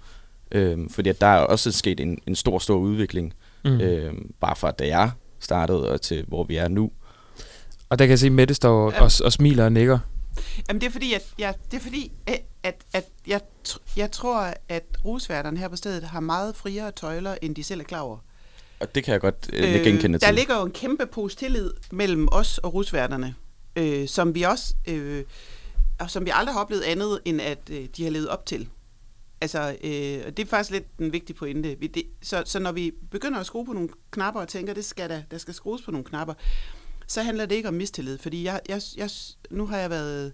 øhm, fordi at der er også sket en, en stor, stor udvikling, Mm. øhm, bare fra da jeg startede og til hvor vi er nu. Og der kan jeg se, at Mette står Ja. og, og smiler og nikker. Jamen det er fordi, at, ja, det er fordi, at, at, at jeg, jeg tror, at rusværterne her på stedet har meget friere tøjler, end de selv er klar over. Og det kan jeg godt øh, øh, genkende der til. ligger jo en kæmpe pose tillid mellem os og rusværterne, øh, som vi også, øh, og som vi aldrig har oplevet andet, end at øh, de har levet op til. Altså, øh, og det er faktisk lidt en vigtig pointe. Vi, det, så, så når vi begynder at skrue på nogle knapper og tænker, det skal der, der skal skrues på nogle knapper, så handler det ikke om mistillid. Fordi jeg, jeg, jeg, nu har jeg været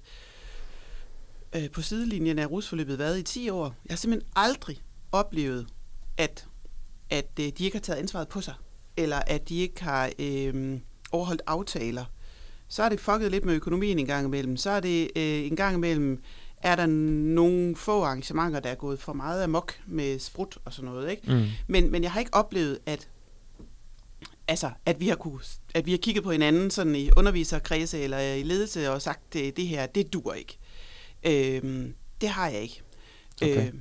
øh, på sidelinjen af rusforløbet været i 10 år. Jeg har simpelthen aldrig oplevet, at, at øh, de ikke har taget ansvaret på sig, eller at de ikke har øh, overholdt aftaler. Så er det fucket lidt med økonomien en gang imellem. Så er det øh, en gang imellem, er der nogle få arrangementer, der er gået for meget amok med sprut og sådan noget. Ikke? Mm. Men, men jeg har ikke oplevet, at altså, at vi har kunne, at vi har kigget på hinanden sådan i underviserkredse eller i ledelse og sagt, det, det her, det dur ikke. Øhm, det har jeg ikke. Okay. Øh,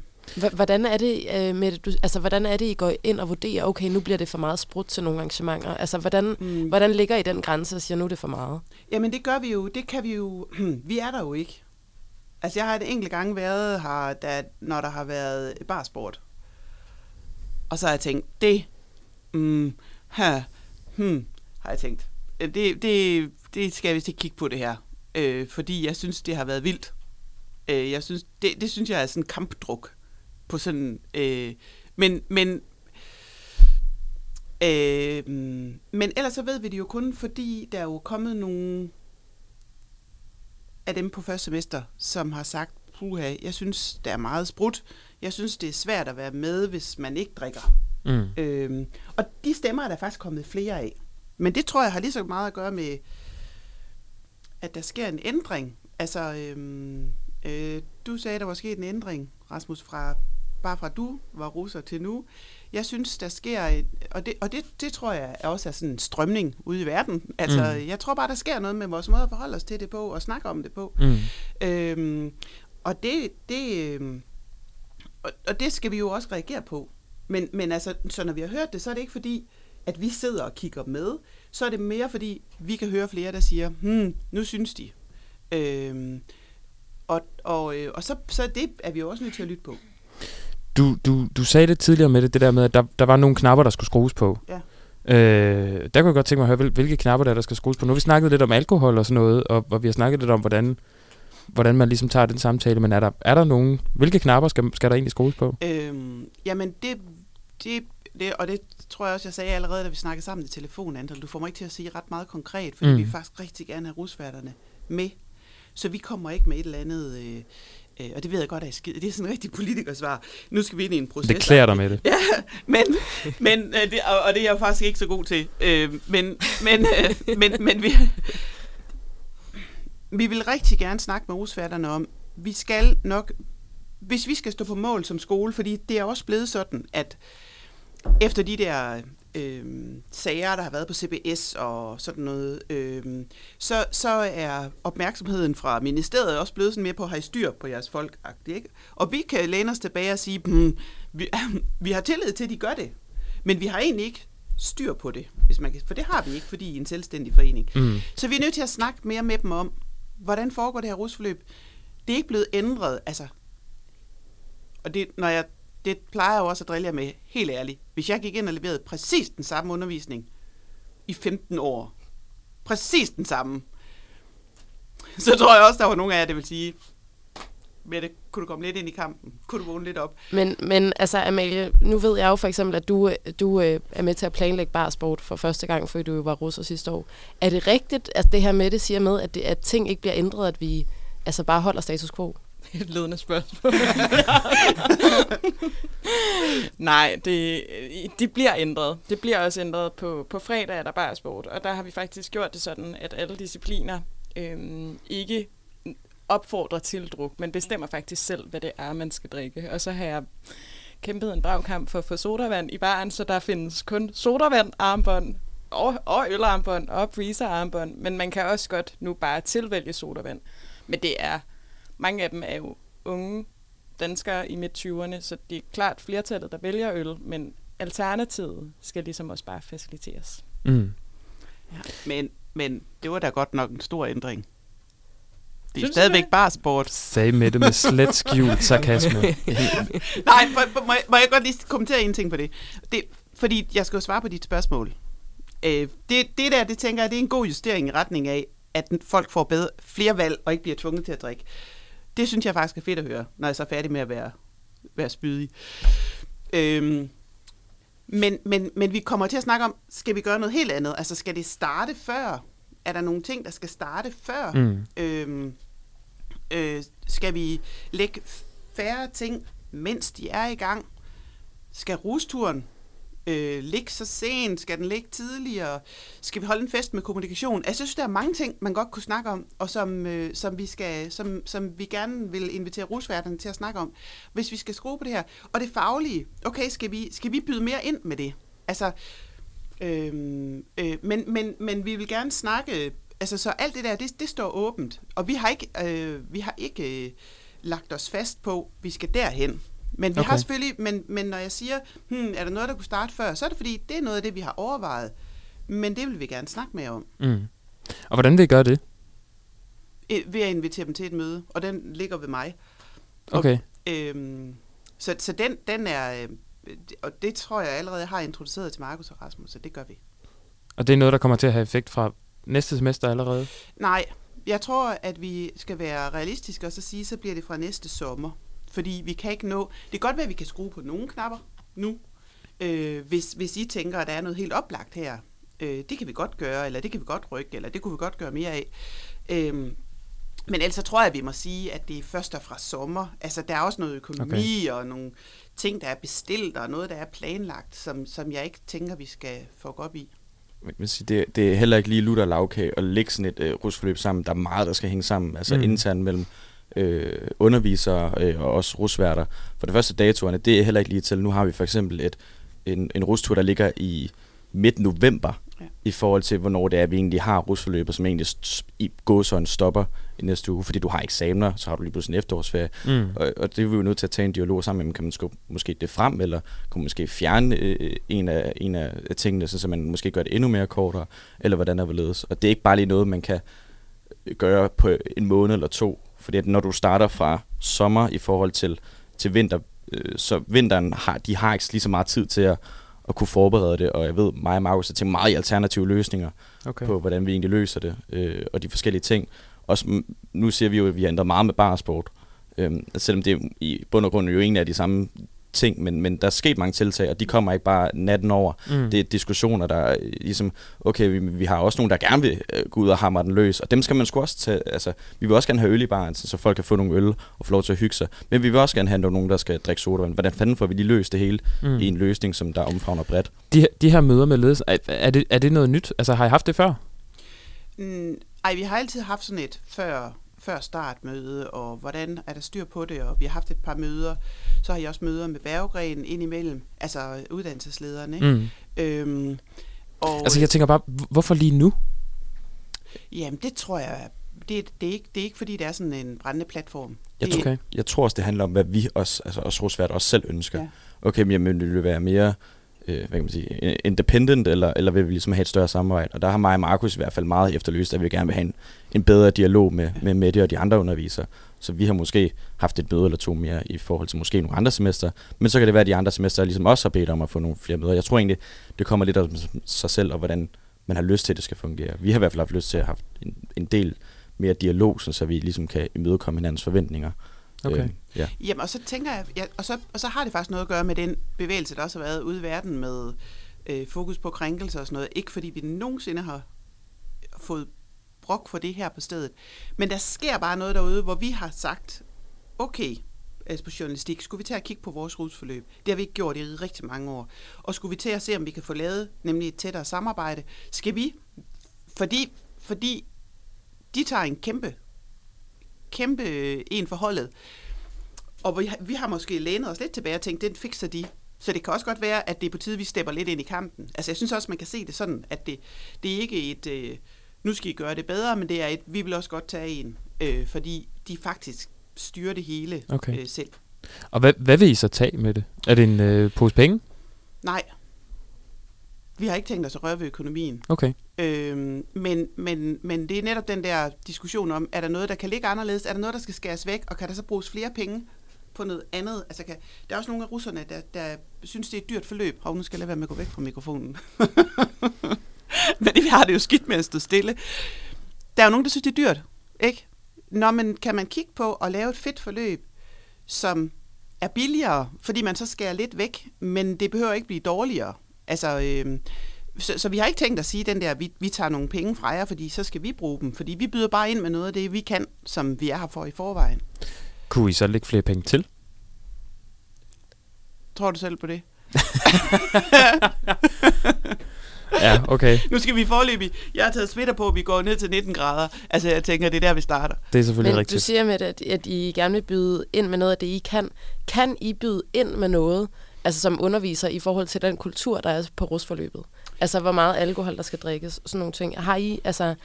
Hvordan er det, øh, med du, altså, hvordan er det, I går ind og vurderer, okay, nu bliver det for meget sprudt til nogle arrangementer? Altså, hvordan, Mm. hvordan ligger I den grænse og siger, nu er det for meget? Jamen det gør vi jo, det kan vi jo, (clears throat) vi er der jo ikke. Altså jeg har et enkelt gang været her, da, når der har været barsport. Og så har jeg tænkt, det, mm, her, hmm, har jeg tænkt, øh, det, det, det skal vi til kigge på det her. Øh, fordi jeg synes, det har været vildt. Øh, jeg synes, det, det synes jeg er sådan en kampdruk på sådan, øh, men, men, øh, men ellers så ved vi det jo kun, fordi der er jo kommet nogle af dem på første semester, som har sagt, puha, jeg synes, der er meget sprudt. Jeg synes, det er svært at være med, hvis man ikke drikker. Mm. Øhm, og de stemmer er der faktisk kommet flere af. Men det tror jeg har lige så meget at gøre med, at der sker en ændring. Altså, øhm, øh, du sagde, der var sket en ændring, Rasmus, fra bare fra du var russer til nu. Jeg synes, der sker, et, og, det, og det, det tror jeg er også er sådan en strømning ude i verden. Altså, Mm. mm. jeg tror bare, der sker noget med vores måde at forholde os til det på, og snakke om det på. Mm. Øhm, og det, det, øhm, og, og det skal vi jo også reagere på. Men, men altså, så når vi har hørt det, så er det ikke fordi, at vi sidder og kigger med. Så er det mere fordi, vi kan høre flere, der siger, hmm, nu synes de. Øhm, og og, øh, og så, så det er vi jo også nødt til at lytte på. Du, du, du sagde det tidligere med det, det der med, at der, der var nogle knapper, der skulle skrues på. Ja. Øh, der kunne jeg godt tænke mig at høre, hvil- hvilke knapper der, er, der skal skrues på. Nu har vi snakket lidt om alkohol og sådan noget, og, og vi har snakket lidt om, hvordan, hvordan man ligesom tager den samtale, men er der, er der nogen, hvilke knapper skal, skal der egentlig skrues på? Øhm, jamen, det, det, det, og det tror jeg også, jeg sagde allerede, da vi snakkede sammen i telefon, Andel. Du får mig ikke til at sige ret meget konkret, fordi Mm. vi faktisk rigtig gerne have rusværterne med. Så vi kommer ikke med et eller andet... Øh, øh, og det ved jeg godt er skide. Det er sådan en rigtig politikersvar. Nu skal vi ind i en proces. Det klæder dig med det. Ja, men, men øh, det, og, og det er jeg jo faktisk ikke så god til. Øh, men, men, øh, men, men vi, vi vil rigtig gerne snakke med rusværterne om, vi skal nok, hvis vi skal stå på mål som skole, fordi det er også blevet sådan, at efter de der øh, sager, der har været på CBS og sådan noget, øh, så, så er opmærksomheden fra ministeriet også blevet sådan mere på, har I styr på jeres folk? Ikke? Og vi kan læne os tilbage og sige, hmm, vi, (clears throat) vi har tillid til, at de gør det, men vi har egentlig ikke styr på det, hvis man kan, for det har vi ikke, fordi I er en selvstændig forening. Mm. Så vi er nødt til at snakke mere med dem om, hvordan foregår det her rusforløb. Det er ikke blevet ændret, altså. Og det, når jeg, det plejer jeg jo også at drille jer med, helt ærligt. Hvis jeg gik ind og leverede præcis den samme undervisning i 15 år, præcis den samme, så tror jeg også, der var nogle af jer, der vil sige, Mette, kunne du komme lidt ind i kampen? Kunne du vågne lidt op? Men, men altså, Amalie, nu ved jeg jo for eksempel, at du, du øh, er med til at planlægge barsport for første gang, fordi du jo var russer sidste år. Er det rigtigt, at det her med det siger med, at, det, at ting ikke bliver ændret, at vi altså bare holder status quo? (laughs) Et ledende spørgsmål. (laughs) Nej, det, det bliver ændret. Det bliver også ændret på, på fredag, er der bare sport. Og der har vi faktisk gjort det sådan, at alle discipliner øhm, ikke opfordrer til druk, men bestemmer faktisk selv, hvad det er, man skal drikke. Og så har jeg kæmpet en dragkamp for at få sodavand i baren, så der findes kun sodavand, armbånd og, og ølarmbånd og freezerarmbånd, men man kan også godt nu bare tilvælge sodavand. Men det er, mange af dem er jo unge danskere i midt-20'erne, så det er klart flertallet, der vælger øl, men alternativet skal ligesom også bare faciliteres. Mm. Ja. Men, men det var da godt nok en stor ændring. Det er Synes stadigvæk det? bare sport. Sagde med det med slet skjult sarkasme. (laughs) Nej, må, må, må, jeg- må jeg godt lige kommentere en ting på det? det fordi jeg skal jo svare på dit spørgsmål. Øh, det, det der, det tænker jeg, det er en god justering i retning af, at folk får bedre, flere valg og ikke bliver tvunget til at drikke. Det synes jeg faktisk er fedt at høre, når jeg så er færdig med at være, være spydig. Øhm, men, men, men vi kommer til at snakke om, skal vi gøre noget helt andet? Altså skal det starte før? Er der nogle ting, der skal starte før? Mm. Øhm, øh, skal vi lægge færre ting, mens de er i gang? Skal rusturen øh, ligge så sent? Skal den ligge tidligere? Skal vi holde en fest med kommunikation? Altså, jeg synes, der er mange ting, man godt kunne snakke om, og som, øh, som, vi, skal, som, som vi gerne vil invitere rusværterne til at snakke om, hvis vi skal skrue på det her. Og det faglige, okay, skal vi, skal vi byde mere ind med det? Altså, øh, øh, men, men, men vi vil gerne snakke, altså så alt det der, det, det står åbent. Og vi har ikke, øh, vi har ikke øh, lagt os fast på, vi skal derhen. Men vi Okay. har selvfølgelig, men, men når jeg siger, hmm, er der noget, der kunne starte før, så er det fordi, det er noget af det, vi har overvejet. Men det vil vi gerne snakke mere om, Mm. Og hvordan vil I gøre det? ved at invitere dem til et møde, og den ligger ved mig. Okay. Øhm, så så den, den er, øh, og det tror jeg allerede har introduceret til Markus og Rasmus, så det gør vi. Og det er noget, der kommer til at have effekt fra næste semester allerede? Nej, jeg tror, at vi skal være realistiske og så sige, så bliver det fra næste sommer. Fordi vi kan ikke nå... Det kan godt være, at vi kan skrue på nogle knapper nu, øh, hvis, hvis I tænker, at der er noget helt oplagt her. Øh, det kan vi godt gøre, eller det kan vi godt rykke, eller det kunne vi godt gøre mere af. Øh, men ellers så tror jeg, at vi må sige, at det er først og fra sommer. Altså, der er også noget økonomi okay. og nogle ting, der er bestilt, og noget, der er planlagt, som, som jeg ikke tænker, vi skal få op i. Man sige, det, det er heller ikke lige lutter lavkage at lægge sådan et øh, rusforløb sammen. Der er meget, der skal hænge sammen. Altså mm. internt mellem øh, undervisere øh, og også rusværter. For det første datoerne, det er heller ikke lige til. Nu har vi for eksempel et, en, en rustur, der ligger i midt november, Ja. i forhold til, hvornår det er, vi egentlig har rusforløbet, som egentlig i gåsøjne stopper i næste uge, fordi du har eksamener, så har du lige pludselig en efterårsferie. Mm. Og, og det er vi jo nødt til at tage en dialog sammen med, dem. kan man skubbe måske det frem, eller kan man måske fjerne øh, en, af, en af tingene, så, man måske gør det endnu mere kortere, eller hvordan er hvorledes. Og det er ikke bare lige noget, man kan øh, gøre på en måned eller to, fordi at når du starter fra sommer i forhold til, til vinter, øh, så vinteren har, de har ikke lige så meget tid til at, at kunne forberede det, og jeg ved, mig og Markus har tænkt meget i alternative løsninger Okay. på, hvordan vi egentlig løser det, øh, og de forskellige ting. Også, nu ser vi jo, at vi har ændret meget med barsport, øhm, selvom det i bund og grund jo egentlig er de samme ting, men, men der er sket mange tiltag, og de kommer ikke bare natten over. Mm. Det er diskussioner, der er ligesom, okay, vi, vi har også nogen, der gerne vil øh, gå ud og hamre den løs, og dem skal man sgu også tage, altså, vi vil også gerne have øl i baren, så folk kan få nogle øl og få lov til at hygge sig, men vi vil også gerne have nogen, der skal drikke sodavand. Hvordan fanden får vi lige løst det hele Mm. i en løsning, som der omfavner bredt? De, her- de her møder med ledelse, er, er, det, er det noget nyt? Altså har I haft det før? Mm, ej, vi har altid haft sådan et før, før startmøde, og hvordan er der styr på det, og vi har haft et par møder. Så har jeg også møder med Berggren indimellem, altså uddannelseslederen, ikke? Mm. Øhm, og, Altså jeg tænker bare, hvorfor lige nu? Jamen, det tror jeg, det, det, er ikke, det er ikke, fordi det er sådan en brændende platform. Jeg, det, tror, Okay. jeg tror også, det handler om, hvad vi også, altså os rusvært også selv ønsker. Ja. Ja. Okay, men jamen, vil det være mere øh, hvad kan man sige, independent, eller, eller vil vi ligesom have et større samarbejde? Og der har mig og Markus i hvert fald meget efterlyst, at vi gerne vil have en, en bedre dialog med, med Mette og de andre undervisere. Så vi har måske haft et møde eller to mere i forhold til måske nogle andre semester. Men så kan det være, at de andre semester ligesom også har bedt om at få nogle flere møder. Jeg tror egentlig, det kommer lidt af sig selv, og hvordan man har lyst til, at det skal fungere. Vi har i hvert fald haft lyst til at have en, en del mere dialog, så vi ligesom kan imødekomme hinandens forventninger. Okay. Øh, ja. Jamen, og så tænker jeg, ja, og, så, og så har det faktisk noget at gøre med den bevægelse, der også har været ude i verden med øh, fokus på krænkelser og sådan noget. Ikke fordi vi nogensinde har fået brok for det her på stedet. Men der sker bare noget derude, hvor vi har sagt, okay, altså på journalistik, skulle vi til at kigge på vores rusforløb? Det har vi ikke gjort i rigtig mange år. Og skulle vi til at se, om vi kan få lavet nemlig et tættere samarbejde? Skal vi? Fordi, fordi de tager en kæmpe, kæmpe øh, en for holdet. Og vi har, vi har måske lænet os lidt tilbage og tænkt, den fikser de. Så det kan også godt være, at det er på tide, vi stepper lidt ind i kampen. Altså jeg synes også, man kan se det sådan, at det, det er ikke et, øh, nu skal I gøre det bedre, men det er et, vi vil også godt tage en. Øh, fordi de faktisk styrer det hele Okay. øh, selv. Og hvad, hvad vil I så tage med det? Er det en øh, pose penge? Nej, vi har ikke tænkt os at røre ved økonomien. Okay. Øhm, men, men, men det er netop den der diskussion om, er der noget, der kan ligge anderledes? Er der noget, der skal skæres væk? Og kan der så bruges flere penge på noget andet? Altså, kan, der er også nogle af russerne, der, der synes, det er et dyrt forløb. Hov, nu skal jeg lade være med at gå væk fra mikrofonen. (laughs) men vi har det jo skidt med at stå stille. Der er jo nogen, der synes, det er dyrt. Ikke? Nå, men kan man kigge på at lave et fedt forløb, som er billigere, fordi man så skærer lidt væk, men det behøver ikke blive dårligere. Altså, øh, så, så vi har ikke tænkt at sige den der, vi, vi tager nogle penge fra jer, fordi så skal vi bruge dem. Fordi vi byder bare ind med noget af det, vi kan, som vi er her for i forvejen. Kunne I så lægge flere penge til? Tror du selv på det? (laughs) Ja, okay. Nu skal vi forløbig. Jeg har taget sweater på, vi går ned til 19 grader. Altså, jeg tænker, det er der, vi starter. Det er selvfølgelig Men rigtigt. du siger med, at, at I gerne vil byde ind med noget af det, I kan. Kan I byde ind med noget, altså som underviser, i forhold til den kultur, der er på rusforløbet? Altså, hvor meget alkohol, der skal drikkes, sådan nogle ting. Har I, altså,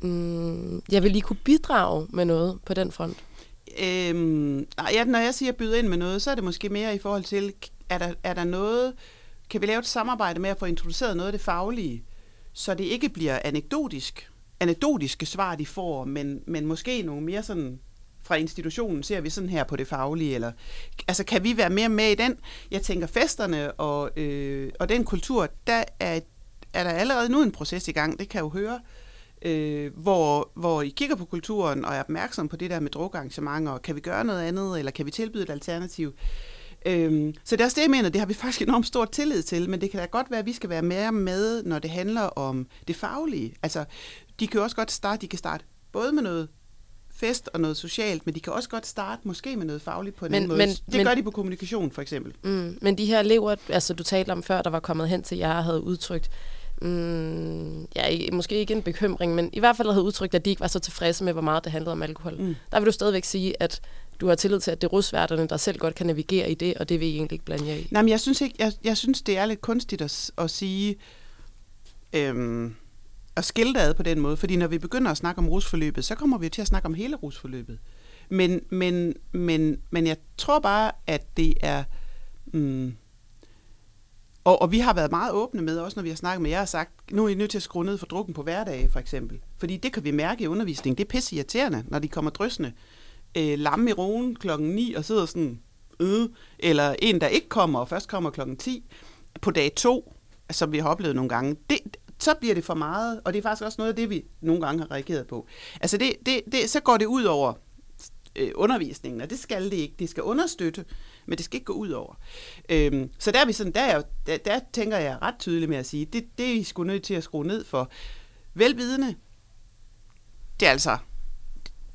mm, jeg vil lige kunne bidrage med noget på den front? Øhm, ja, når jeg siger byde ind med noget, så er det måske mere i forhold til, er der, er der noget, kan vi lave et samarbejde med at få introduceret noget af det faglige, så det ikke bliver anekdotisk, anekdotiske svar, de får, men, men måske nogle mere sådan fra institutionen ser vi sådan her på det faglige, eller altså kan vi være mere med i den? Jeg tænker festerne og, øh, og den kultur, der er, er der allerede nu en proces i gang, det kan jeg jo høre, øh, hvor, hvor I kigger på kulturen og er opmærksom på det der med drukarrangementer, og kan vi gøre noget andet, eller kan vi tilbyde et alternativ? Øhm, så det er også det, jeg mener, det har vi (laughs) faktisk enormt stor tillid til, men det kan da godt være, at vi skal være mere med, når det handler om det faglige. Altså, de kan jo også godt starte, de kan starte både med noget fest og noget socialt, men de kan også godt starte måske med noget fagligt på en Men- anden måde. men- det men- gør de på kommunikation, for eksempel. Mm, men de her elever, altså du talte om før, der var kommet hen til jer og havde udtrykt, mm, ja, måske ikke en bekymring, men i hvert fald havde udtrykt, at de ikke var så tilfredse med, hvor meget det handlede om alkohol. Mm. Der vil du stadigvæk sige, at du har tillid til, at det er rusværterne, der selv godt kan navigere i det, og det vil I egentlig ikke blande jer i. Nej, men jeg synes, ikke, jeg, jeg synes det er lidt kunstigt at, at sige, øhm, at skille det ad på den måde, fordi når vi begynder at snakke om rusforløbet, så kommer vi jo til at snakke om hele rusforløbet. Men, men, men, men jeg tror bare, at det er... Mm, og, og vi har været meget åbne med, også når vi har snakket med jer, og sagt, nu er I nødt til at skrue ned for drukken på hverdage, for eksempel. Fordi det kan vi mærke i undervisningen. Det er pisse irriterende, når de kommer drøsende øh, lamme i roen klokken 9 og sidder sådan, øh, eller en, der ikke kommer, og først kommer klokken 10 på dag 2, som vi har oplevet nogle gange. Det, så bliver det for meget, og det er faktisk også noget af det, vi nogle gange har reageret på. Altså det, det, det, så går det ud over øh, undervisningen, og det skal det ikke. Det skal understøtte, men det skal ikke gå ud over. Øhm, så der, er vi sådan, der, er jo, der, der tænker jeg ret tydeligt med at sige, det, det er I sgu nødt til at skrue ned for. Velvidende, det er altså,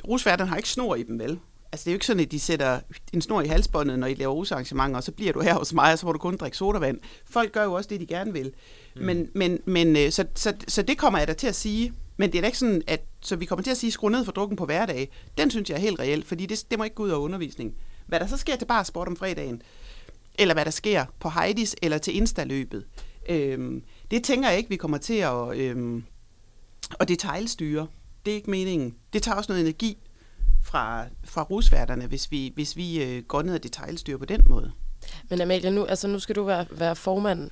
rusværterne har ikke snor i dem, vel? Altså, det er jo ikke sådan, at de sætter en snor i halsbåndet, når I laver rusarrangementer, og så bliver du her hos mig, og så må du kun drikke sodavand. Folk gør jo også det, de gerne vil. Mm. Men, men, men øh, så, så, så det kommer jeg da til at sige. Men det er da ikke sådan, at så vi kommer til at sige, skru ned for drukken på hverdag. Den synes jeg er helt reelt, fordi det, det må ikke gå ud over undervisning. Hvad der så sker til bare sport om fredagen, eller hvad der sker på Heidis eller til Insta-løbet, øhm, det tænker jeg ikke, vi kommer til at, øhm, at detaljstyre. Det er ikke meningen. Det tager også noget energi fra, fra rusværterne, hvis vi, hvis vi øh, går ned og detaljstyrer på den måde. Men Amalie, nu, altså, nu skal du være, være formand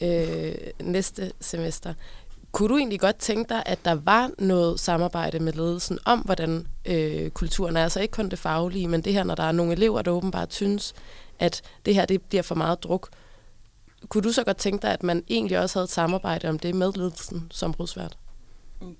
øh, næste semester. Kunne du egentlig godt tænke dig, at der var noget samarbejde med ledelsen om, hvordan øh, kulturen er? Altså ikke kun det faglige, men det her, når der er nogle elever, der åbenbart synes, at det her det bliver for meget druk. Kunne du så godt tænke dig, at man egentlig også havde et samarbejde om det med ledelsen som rusvært?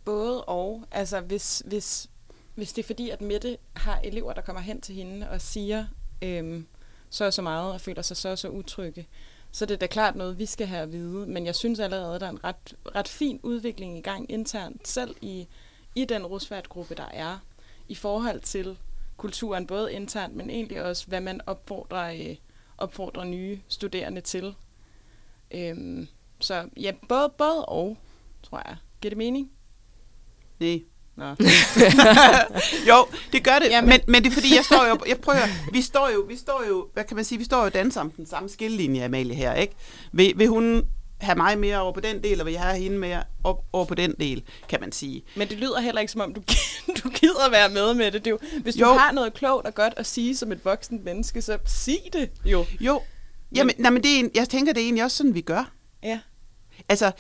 Både og. Altså, hvis, hvis, hvis det er fordi, at Mette har elever, der kommer hen til hende og siger øhm, så og så meget og føler sig så og så utrygge, så det er da klart noget, vi skal have at vide. Men jeg synes allerede, at der er en ret, ret fin udvikling i gang internt, selv i, i den rusværtgruppe, der er, i forhold til kulturen, både internt, men egentlig også, hvad man opfordrer, øh, opfordrer nye studerende til. Øhm, så ja, både, både og, tror jeg. Giver det mening? Nej. Nå. (laughs) jo, det gør det, men, men det er fordi, jeg står jo, jeg prøver, vi står jo, vi står jo, hvad kan man sige, vi står jo og danser om den samme skillelinje, Amalie her, ikke? Vil, vil hun have mig mere over på den del, eller vil jeg have hende mere op, over på den del, kan man sige. Men det lyder heller ikke som om, du, (laughs) du gider være med med det. det er jo, hvis du Jo. har noget klogt og godt at sige som et voksen menneske, så sig det jo. Jo, jamen, nej, men det er, jeg tænker, det er egentlig også sådan, vi gør. Ja. Altså,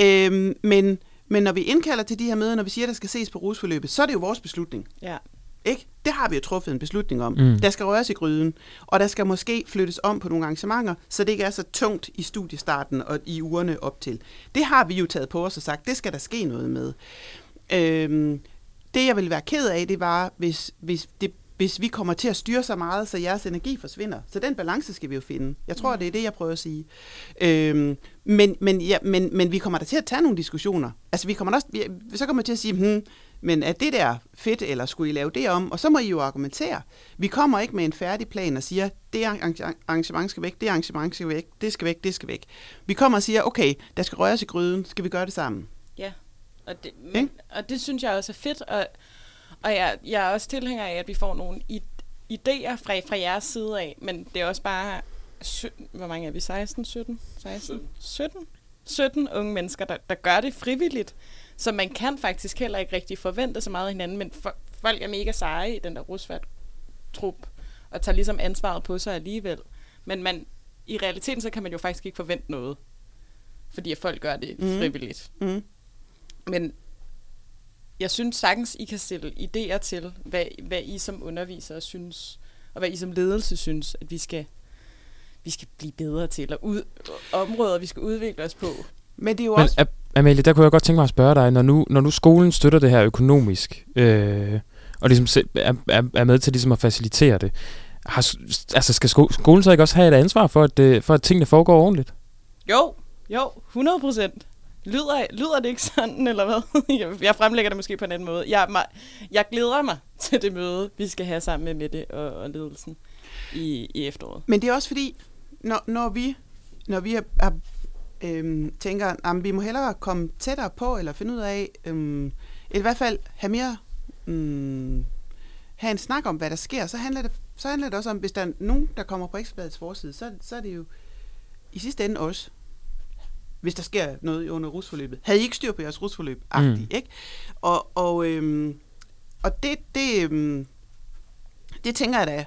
øhm, men, men når vi indkalder til de her møder, når vi siger, der skal ses på rusforløbet, så er det jo vores beslutning. Ja. Ikke? Det har vi jo truffet en beslutning om. Mm. Mm. Der skal røres i gryden, og der skal måske flyttes om på nogle arrangementer, så det ikke er så tungt i studiestarten og i ugerne op til. Det har vi jo taget på os og sagt, det skal der ske noget med. Øhm, det jeg ville være ked af, det var, hvis, hvis, det, hvis vi kommer til at styre så meget, så jeres energi forsvinder. Så den balance skal vi jo finde. Jeg tror, det er det, jeg prøver at sige. Øhm, men, men, ja, men, men vi kommer da til at tage nogle diskussioner. Altså, vi kommer også, vi, så kommer vi til at sige, hmm, men er det der fedt, eller skulle I lave det om? Og så må I jo argumentere. Vi kommer ikke med en færdig plan og siger, det arrange- arrangement skal væk, det arrangement skal væk, det skal væk, det skal væk. Vi kommer og siger, okay, der skal røres i gryden, skal vi gøre det sammen? Ja, og det, men, og det synes jeg også er fedt, og, og jeg, jeg er også tilhænger af, at vi får nogle idéer fra, fra jeres side af, men det er også bare, sy- hvor mange er vi, 16, 17, 16, 17, 17 unge mennesker, der, der gør det frivilligt, så man kan faktisk heller ikke rigtig forvente så meget af hinanden, men for, folk er mega seje i den der rusvært trup, og tager ligesom ansvaret på sig alligevel. Men man, i realiteten, så kan man jo faktisk ikke forvente noget, fordi at folk gør det mm. frivilligt. Mm. Men jeg synes sagtens, I kan stille idéer til, hvad, hvad I som undervisere synes, og hvad I som ledelse synes, at vi skal, vi skal blive bedre til, og ud, områder, vi skal udvikle os på. Men det er jo Men også... Am- Amalie, der kunne jeg godt tænke mig at spørge dig, når nu, når nu skolen støtter det her økonomisk, øh, og ligesom se- er, er, er med til ligesom at facilitere det, har, altså skal sko- skolen så ikke også have et ansvar for, at, det, for at tingene foregår ordentligt? Jo, jo, 100 procent. Lyder, lyder det ikke sådan, eller hvad? (laughs) Jeg- jeg fremlægger det måske på en anden måde. Jeg, jeg glæder mig til det møde, vi skal have sammen med Mette og, og ledelsen i, i efteråret. Men det er også fordi, når, når vi, når vi har, har, øhm, tænker, at vi må hellere komme tættere på, eller finde ud af, øhm, eller i hvert fald have mere, øhm, have en snak om, hvad der sker, så handler det, så handler det også om, hvis der er nogen, der kommer på Ekstrabladets forside, så, så er det jo i sidste ende os, hvis der sker noget under rusforløbet. Havde I ikke styr på jeres rusforløb? Mm. Mm. ikke? Og, og, øhm, og det, det, øhm, det tænker jeg da,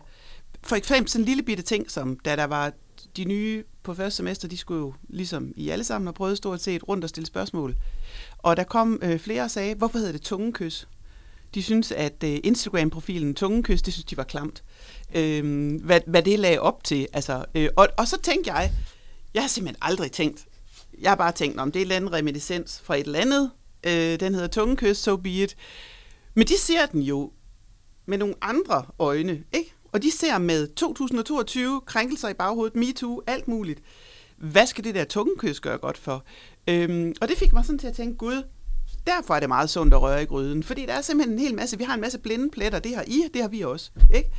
for eksempel sådan en lille bitte ting, som da der var de nye på første semester, de skulle jo ligesom I alle sammen have prøvet stort set rundt og stille spørgsmål. Og der kom øh, flere og sagde, hvorfor hedder det tungekys? De synes, at øh, Instagram-profilen tungekys, det synes de var klamt. Øh, hvad, hvad det lagde op til. Altså, øh, og, og så tænkte jeg, jeg har simpelthen aldrig tænkt, jeg har bare tænkt, om det er en eller anden reminiscens fra et eller andet. Øh, den hedder tungekys, so be it. Men de ser den jo med nogle andre øjne, ikke? Og de ser med 2022 krænkelser i baghovedet, MeToo, alt muligt. Hvad skal det der tungekys gøre godt for? Øhm, og det fik mig sådan til at tænke, gud, derfor er det meget sundt at røre i gryden. Fordi der er simpelthen en hel masse, vi har en masse blinde pletter, det har I, det har vi også. Ikke?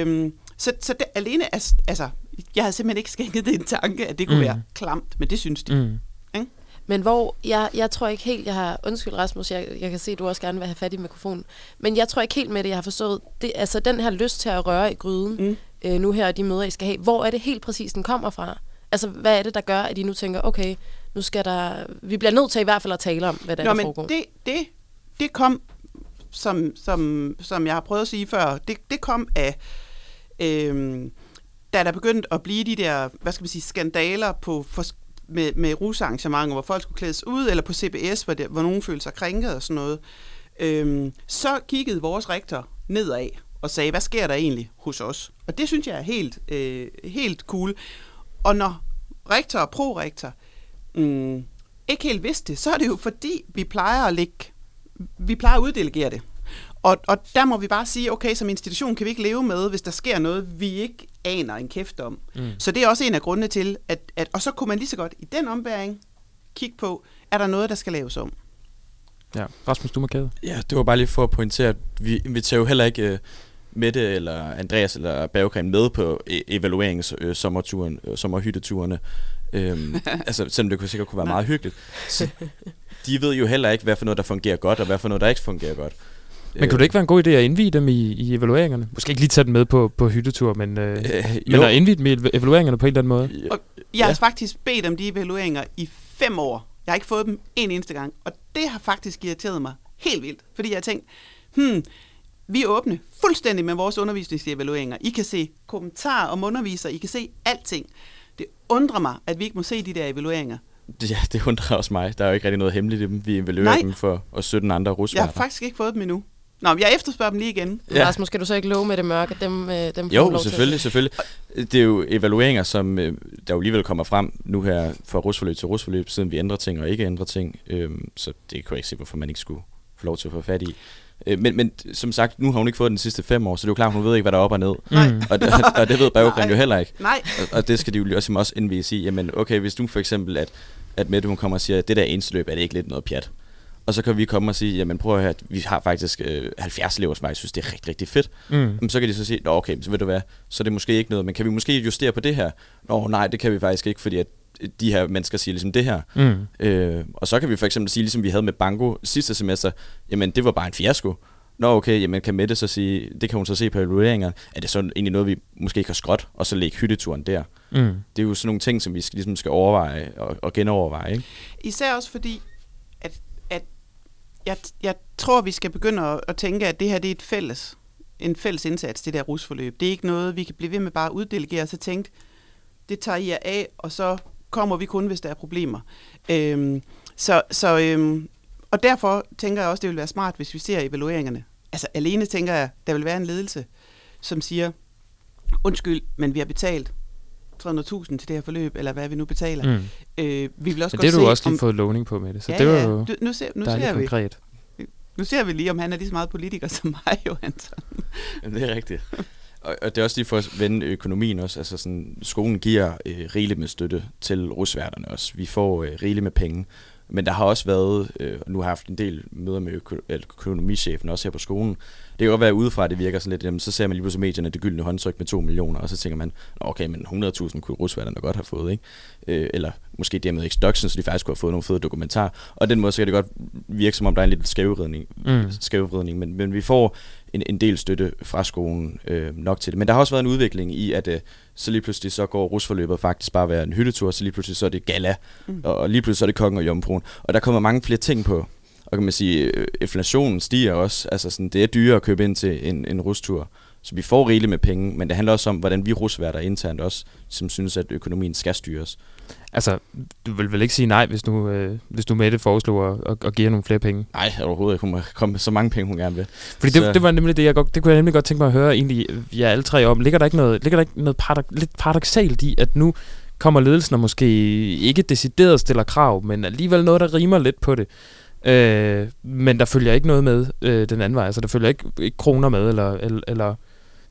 Øhm, så så det, alene, altså, jeg havde simpelthen ikke skænket det en tanke, at det kunne Mm. være klamt, men det synes de. Mm. Men hvor, jeg, jeg tror ikke helt, jeg har, undskyld Rasmus, jeg, jeg kan se, at du også gerne vil have fat i mikrofonen, men jeg tror ikke helt med det, jeg har forstået, det, altså den her lyst til at røre i gryden, Mm. øh, nu her, og de møder, I skal have, hvor er det helt præcis, den kommer fra? Altså, hvad er det, der gør, at I nu tænker, okay, nu skal der, vi bliver nødt til i hvert fald at tale om, hvad der, Nå, der men foregår. det, det, det kom, som, som, som jeg har prøvet at sige før, det, det kom af, øhm, da der begyndte at blive de der, hvad skal man sige, skandaler på, for, med, med rusarrangementer, hvor folk skulle klædes ud, eller på CBS, hvor, det, hvor nogen følte sig krænket og sådan noget, øhm, så kiggede vores rektor nedad og sagde, hvad sker der egentlig hos os? Og det synes jeg er helt, øh, helt cool. Og når rektor og prorektor mm, ikke helt vidste det, så er det jo fordi, vi plejer at lægge, vi plejer at uddelegere det. Og, og der må vi bare sige, okay, som institution kan vi ikke leve med, hvis der sker noget, vi ikke aner en kæft om. Mm. Så det er også en af grundene til, at, at og så kunne man lige så godt i den ombæring kigge på, er der noget, der skal laves om? Ja. Rasmus, du markerede. Ja, det var bare lige for at pointere, at vi inviterer jo heller ikke uh, Mette eller Andreas eller Berggren med på e- evaluerings øh, sommerturen, øh, sommerhytteturene. Øhm, (laughs) altså, selvom det kunne sikkert kunne være Nej. meget hyggeligt. Så de ved jo heller ikke, hvad for noget, der fungerer godt, og hvad for noget, der ikke fungerer godt. Men kunne det ikke være en god idé at indvige dem i, i evalueringerne? Måske ikke lige tage dem med på, på hyttetur, men, øh, Øh, men at indvige dem i ev- evalueringerne på en eller anden måde. Og jeg har faktisk bedt om de evalueringer i fem år. Jeg har ikke fået dem en eneste gang. Og det har faktisk irriteret mig helt vildt. Fordi jeg har tænkt, hmm, vi er åbne fuldstændig med vores undervisningsevalueringer. I kan se kommentarer om underviser, I kan se alting. Det undrer mig, at vi ikke må se de der evalueringer. Ja, det undrer også mig. Der er jo ikke rigtig noget hemmeligt i dem. Vi evaluerer Nej. dem for og 17 andre Jeg rusværter. har faktisk ikke fået dem endnu. Nå, jeg efterspørger dem lige igen. Ja. Rasmus, skal du så ikke love med det mørke, dem, øh, dem Jo, lov til? selvfølgelig, selvfølgelig. Det er jo evalueringer, som øh, der jo alligevel kommer frem nu her fra rusforløb til rusforløb, siden vi ændrer ting og ikke ændrer ting. Øhm, så det kan jeg ikke se, hvorfor man ikke skulle få lov til at få fat i. Øh, men, men som sagt, nu har hun ikke fået den sidste fem år, så det er jo klart, hun ved ikke, hvad der er op og ned. Nej. Mm. Og, det, og det ved (laughs) Berggren jo Nej. heller ikke. Nej, Og, og det skal de jo også, også indvise i. Jamen, okay, hvis du for eksempel, at, at Mette hun kommer og siger, at det der ensløb, er det ikke lidt noget pjat? Og så kan vi komme og sige, jamen prøv at høre, at vi har faktisk øh, 70 elever, som jeg synes, det er rigtig, rigtig fedt. Mm. Jamen, så kan de så sige, Nå, okay, så ved du hvad, så er det måske ikke noget, men kan vi måske justere på det her? Nå, nej, det kan vi faktisk ikke, fordi at de her mennesker siger ligesom det her. Mm. Øh, og så kan vi for eksempel sige, ligesom vi havde med Bango sidste semester, jamen det var bare en fiasko. Nå okay, jamen kan Mette så sige, det kan hun så se på evalueringer, er det så egentlig noget, vi måske ikke har skråt, og så lægge hytteturen der. Mm. Det er jo sådan nogle ting, som vi skal, ligesom skal overveje og, og genoverveje. Ikke? Især også fordi, at jeg, jeg tror, vi skal begynde at, at tænke, at det her det er et fælles en fælles indsats, det der rusforløb. Det er ikke noget, vi kan blive ved med bare at uddelegere, og så tænkt, det tager I jer af, og så kommer vi kun, hvis der er problemer. Øhm, så, så, øhm, og derfor tænker jeg også, det vil være smart, hvis vi ser evalueringerne. Altså alene tænker jeg, der vil være en ledelse, som siger, undskyld, men vi har betalt 300.000 til det her forløb, eller hvad vi nu betaler. Mm. Øh, vi vil også Men det har du se, også lige om, fået lovning på med det, så ja, det var ja, jo du, nu ser, nu ser vi, konkret. nu ser vi lige, om han er lige så meget politiker som mig, (laughs) jo, Anton. Jamen, det er rigtigt. Og, og det er også lige for at vende økonomien også. Altså sådan, skolen giver øh, rigeligt med støtte til rusværterne også. Vi får øh, rigeligt med penge. Men der har også været, øh, nu har jeg haft en del møder med øko- økonomichefen også her på skolen. Det kan godt være udefra, at det virker sådan lidt, jamen, så ser man lige pludselig medierne det gyldne håndtryk med 2 millioner, og så tænker man, "Nå, okay, men 100.000 kunne rusværterne godt have fået, ikke? Øh, eller måske dermed Exduction, så de faktisk kunne have fået nogle fede dokumentar. Og den måde, så kan det godt virke, som om der er en lidt skævvridning, Mm. skævvridning men, men vi får en, en del støtte fra skolen øh, nok til det. Men der har også været en udvikling i, at øh, så lige pludselig så går rusforløbet faktisk bare at være en hyttetur, så lige pludselig så er det gala, mm. og, og lige pludselig så er det kongen og jomfruen. Og der kommer mange flere ting på. Og kan man sige, øh, inflationen stiger også. Altså sådan, det er dyrere at købe ind til en, en rustur. Så vi får rigeligt med penge, men det handler også om, hvordan vi rusværter internt også, som synes, at økonomien skal styres. Altså, du vil vel ikke sige nej, hvis nu, øh, hvis du Mette foreslår at, at, at give jer nogle flere penge? Nej, overhovedet ikke. Hun må komme med så mange penge, hun gerne vil. Fordi Så- det, det var nemlig det, jeg godt, det kunne jeg nemlig godt tænke mig at høre egentlig ja, alle tre om. Ligger der ikke noget, ligger der ikke noget paradok, lidt paradoxalt i, at nu kommer ledelsen og måske ikke decideret stiller krav, men alligevel noget, der rimer lidt på det. Øh, men der følger ikke noget med øh, den anden vej. Altså, der følger ikke, ikke kroner med, eller, eller, eller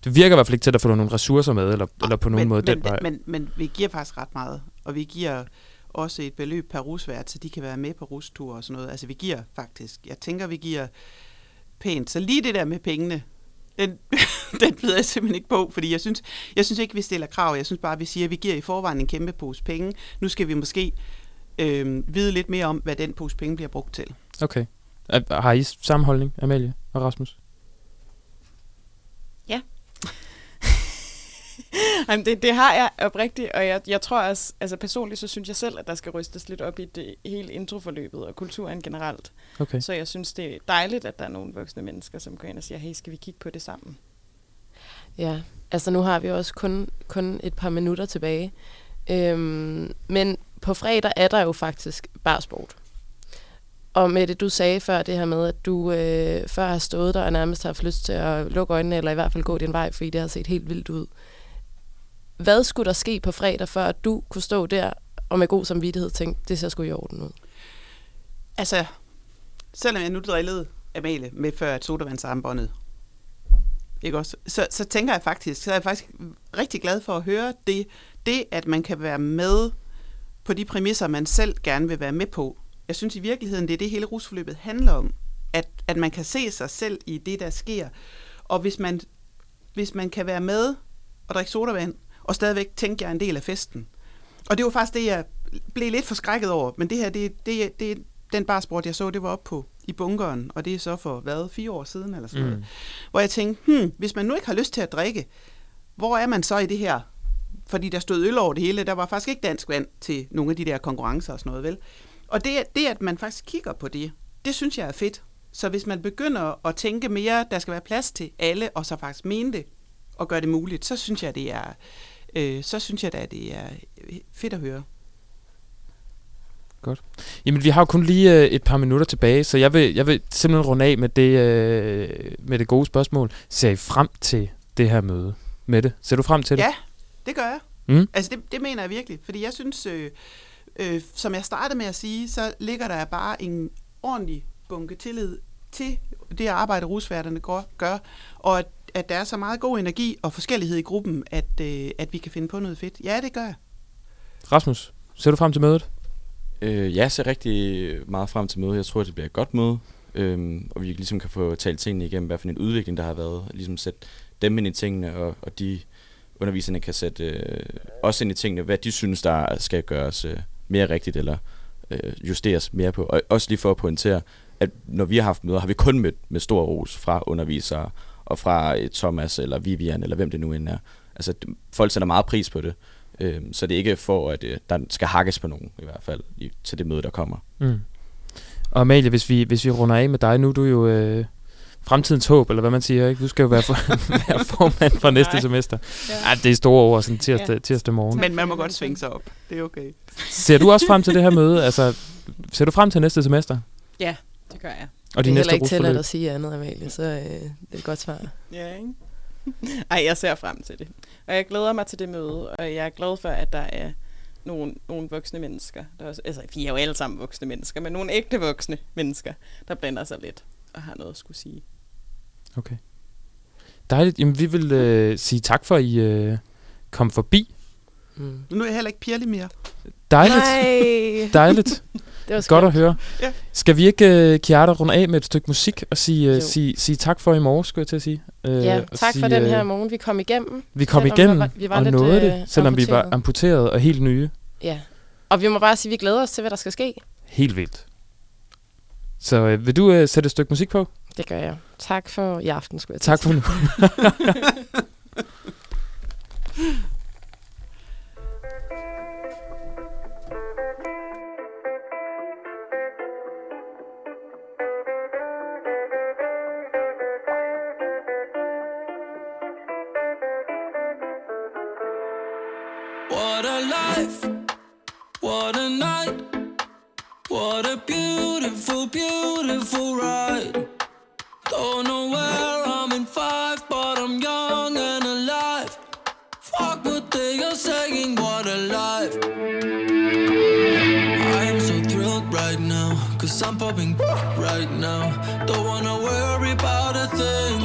det virker i hvert fald ikke til, at der følger nogle ressourcer med, eller, eller på nogen men, måde men, den vej. Men, men vi giver faktisk ret meget, og vi giver også et beløb per rusvært, så de kan være med på rustur og sådan noget. Altså vi giver faktisk, jeg tænker, vi giver pænt. Så lige det der med pengene, den, (laughs) den bider jeg simpelthen ikke på, fordi jeg synes, jeg synes ikke, vi stiller krav. Jeg synes bare, vi siger, at vi giver i forvejen en kæmpe pose penge. Nu skal vi måske øh, vide lidt mere om, hvad den pose penge bliver brugt til. Okay. Har I samme holdning, Amalie og Rasmus? (laughs) Jamen, det, det har jeg oprigtigt, og jeg, jeg tror også, altså personligt, så synes jeg selv, at der skal rystes lidt op i det hele introforløbet og kulturen generelt. Okay. Så jeg synes, det er dejligt, at der er nogle voksne mennesker, som går ind og siger, hey, skal vi kigge på det sammen? Ja, altså nu har vi også kun, kun et par minutter tilbage. Øhm, men på fredag er der jo faktisk barsport. Og med det, du sagde før, det her med, at du øh, før har stået der og nærmest har haft lyst til at lukke øjnene, eller i hvert fald gå din vej, fordi det har set helt vildt ud. Hvad skulle der ske på fredag, før at du kunne stå der og med god samvittighed tænke, det ser sgu i orden ud? Altså, selvom jeg nu drillede Amalie med før at sodavandsarmbåndet, ikke også? Så, så tænker jeg faktisk, så er jeg faktisk rigtig glad for at høre det, det, at man kan være med på de præmisser, man selv gerne vil være med på. Jeg synes i virkeligheden, det er det hele rusforløbet handler om. At, at man kan se sig selv i det, der sker. Og hvis man, hvis man kan være med og drikke sodavand, og stadigvæk tænke, jeg er en del af festen. Og det var faktisk det, jeg blev lidt forskrækket over. Men det her, det, det, det den barsport, jeg så, det var op på i bunkeren, og det er så for, hvad, fire år siden eller sådan noget. Mm. Hvor jeg tænkte, hmm, hvis man nu ikke har lyst til at drikke, hvor er man så i det her? Fordi der stod øl over det hele, der var faktisk ikke dansk vand til nogle af de der konkurrencer og sådan noget, vel? Og det, det, at man faktisk kigger på det, det synes jeg er fedt. Så hvis man begynder at tænke mere, der skal være plads til alle, og så faktisk mene det, og gøre det muligt, så synes jeg, det er, øh, så synes jeg da, at det er fedt at høre. Jamen, vi har jo kun lige øh, et par minutter tilbage, så jeg vil, jeg vil simpelthen runde af med det, øh, med det gode spørgsmål. Ser I frem til det her møde? Mette, ser du frem til det? Ja, det gør jeg. Mm? Altså, det, det mener jeg virkelig. Fordi jeg synes, øh, øh, som jeg startede med at sige, så ligger der bare en ordentlig bunke tillid til det arbejde, rusværterne gør, gør og at, at der er så meget god energi og forskellighed i gruppen, at, øh, at vi kan finde på noget fedt. Ja, det gør jeg. Rasmus, ser du frem til mødet? Øh, jeg ser rigtig meget frem til mødet. Jeg tror, det bliver et godt møde. Øhm, og vi ligesom kan få talt tingene igennem, hvad for en udvikling der har været. Og ligesom sætte dem ind i tingene, og, og de underviserne kan sætte øh, også ind i tingene, hvad de synes, der skal gøres øh, mere rigtigt, eller øh, justeres mere på. Og også lige for at pointere, at når vi har haft møder, har vi kun mødt med stor ros fra undervisere, og fra øh, Thomas eller Vivian, eller hvem det nu end er. Altså, folk sætter meget pris på det. Øh, så det er ikke for, at øh, der skal hakkes på nogen, i hvert fald, i, til det møde, der kommer. Mm. Og Amalie, hvis vi, hvis vi runder af med dig, nu er du jo øh, fremtidens håb, eller hvad man siger, ikke? Du skal jo være, for, (laughs) være formand for næste Nej. semester. Ja. Ej, det er store ord, sådan tirsdag, ja. tirsdag morgen. Men man må godt svinge sig op. Det er okay. Ser du også frem til det her møde? Altså, ser du frem til næste semester? Ja, det gør jeg. Og de det er næste heller ikke til rusforløb? at sige andet, Amalie, så øh, det er et godt svar. Ja, ikke? (laughs) Ej, jeg ser frem til det. Og jeg glæder mig til det møde, og jeg er glad for, at der er nogle, nogle voksne mennesker. Der er også, altså, vi er jo alle sammen voksne mennesker, men nogle ægte voksne mennesker, der blander sig lidt og har noget at skulle sige. Okay. Dejligt. Jamen, vi vil øh, sige tak for, at I øh, kom forbi. Mm. Nu er jeg heller ikke pirlig mere. Dejligt. Nej, (laughs) Dejligt. (laughs) det var Godt at høre. Ja. Skal vi ikke, uh, Kiara, runde af med et stykke musik og sige, uh, sige, sige tak for i morgen, skulle jeg til at sige? Uh, Ja, tak sige, for den øh, her morgen. Vi kom igennem. Vi kom selvom vi igennem var- vi var og lidt, nåede øh, det, selvom vi var amputeret. amputeret og helt nye. Ja. Og vi må bare sige, at vi glæder os til, hvad der skal ske. Helt vildt. Så uh, vil du uh, sætte et stykke musik på? Det gør jeg. Tak for i aften, skulle jeg til Tak for nu. (laughs) What a life, what a night, what a beautiful, beautiful ride. Don't know where I'm in five, but I'm young and alive. Fuck what they are saying, what a life. I am so thrilled right now, cause I'm popping right now. Don't wanna worry about a thing.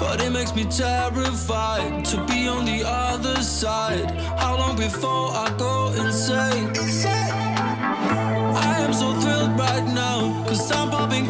But it makes me terrified to be on the other side. How long before I go insane? I am so thrilled right now, cause I'm popping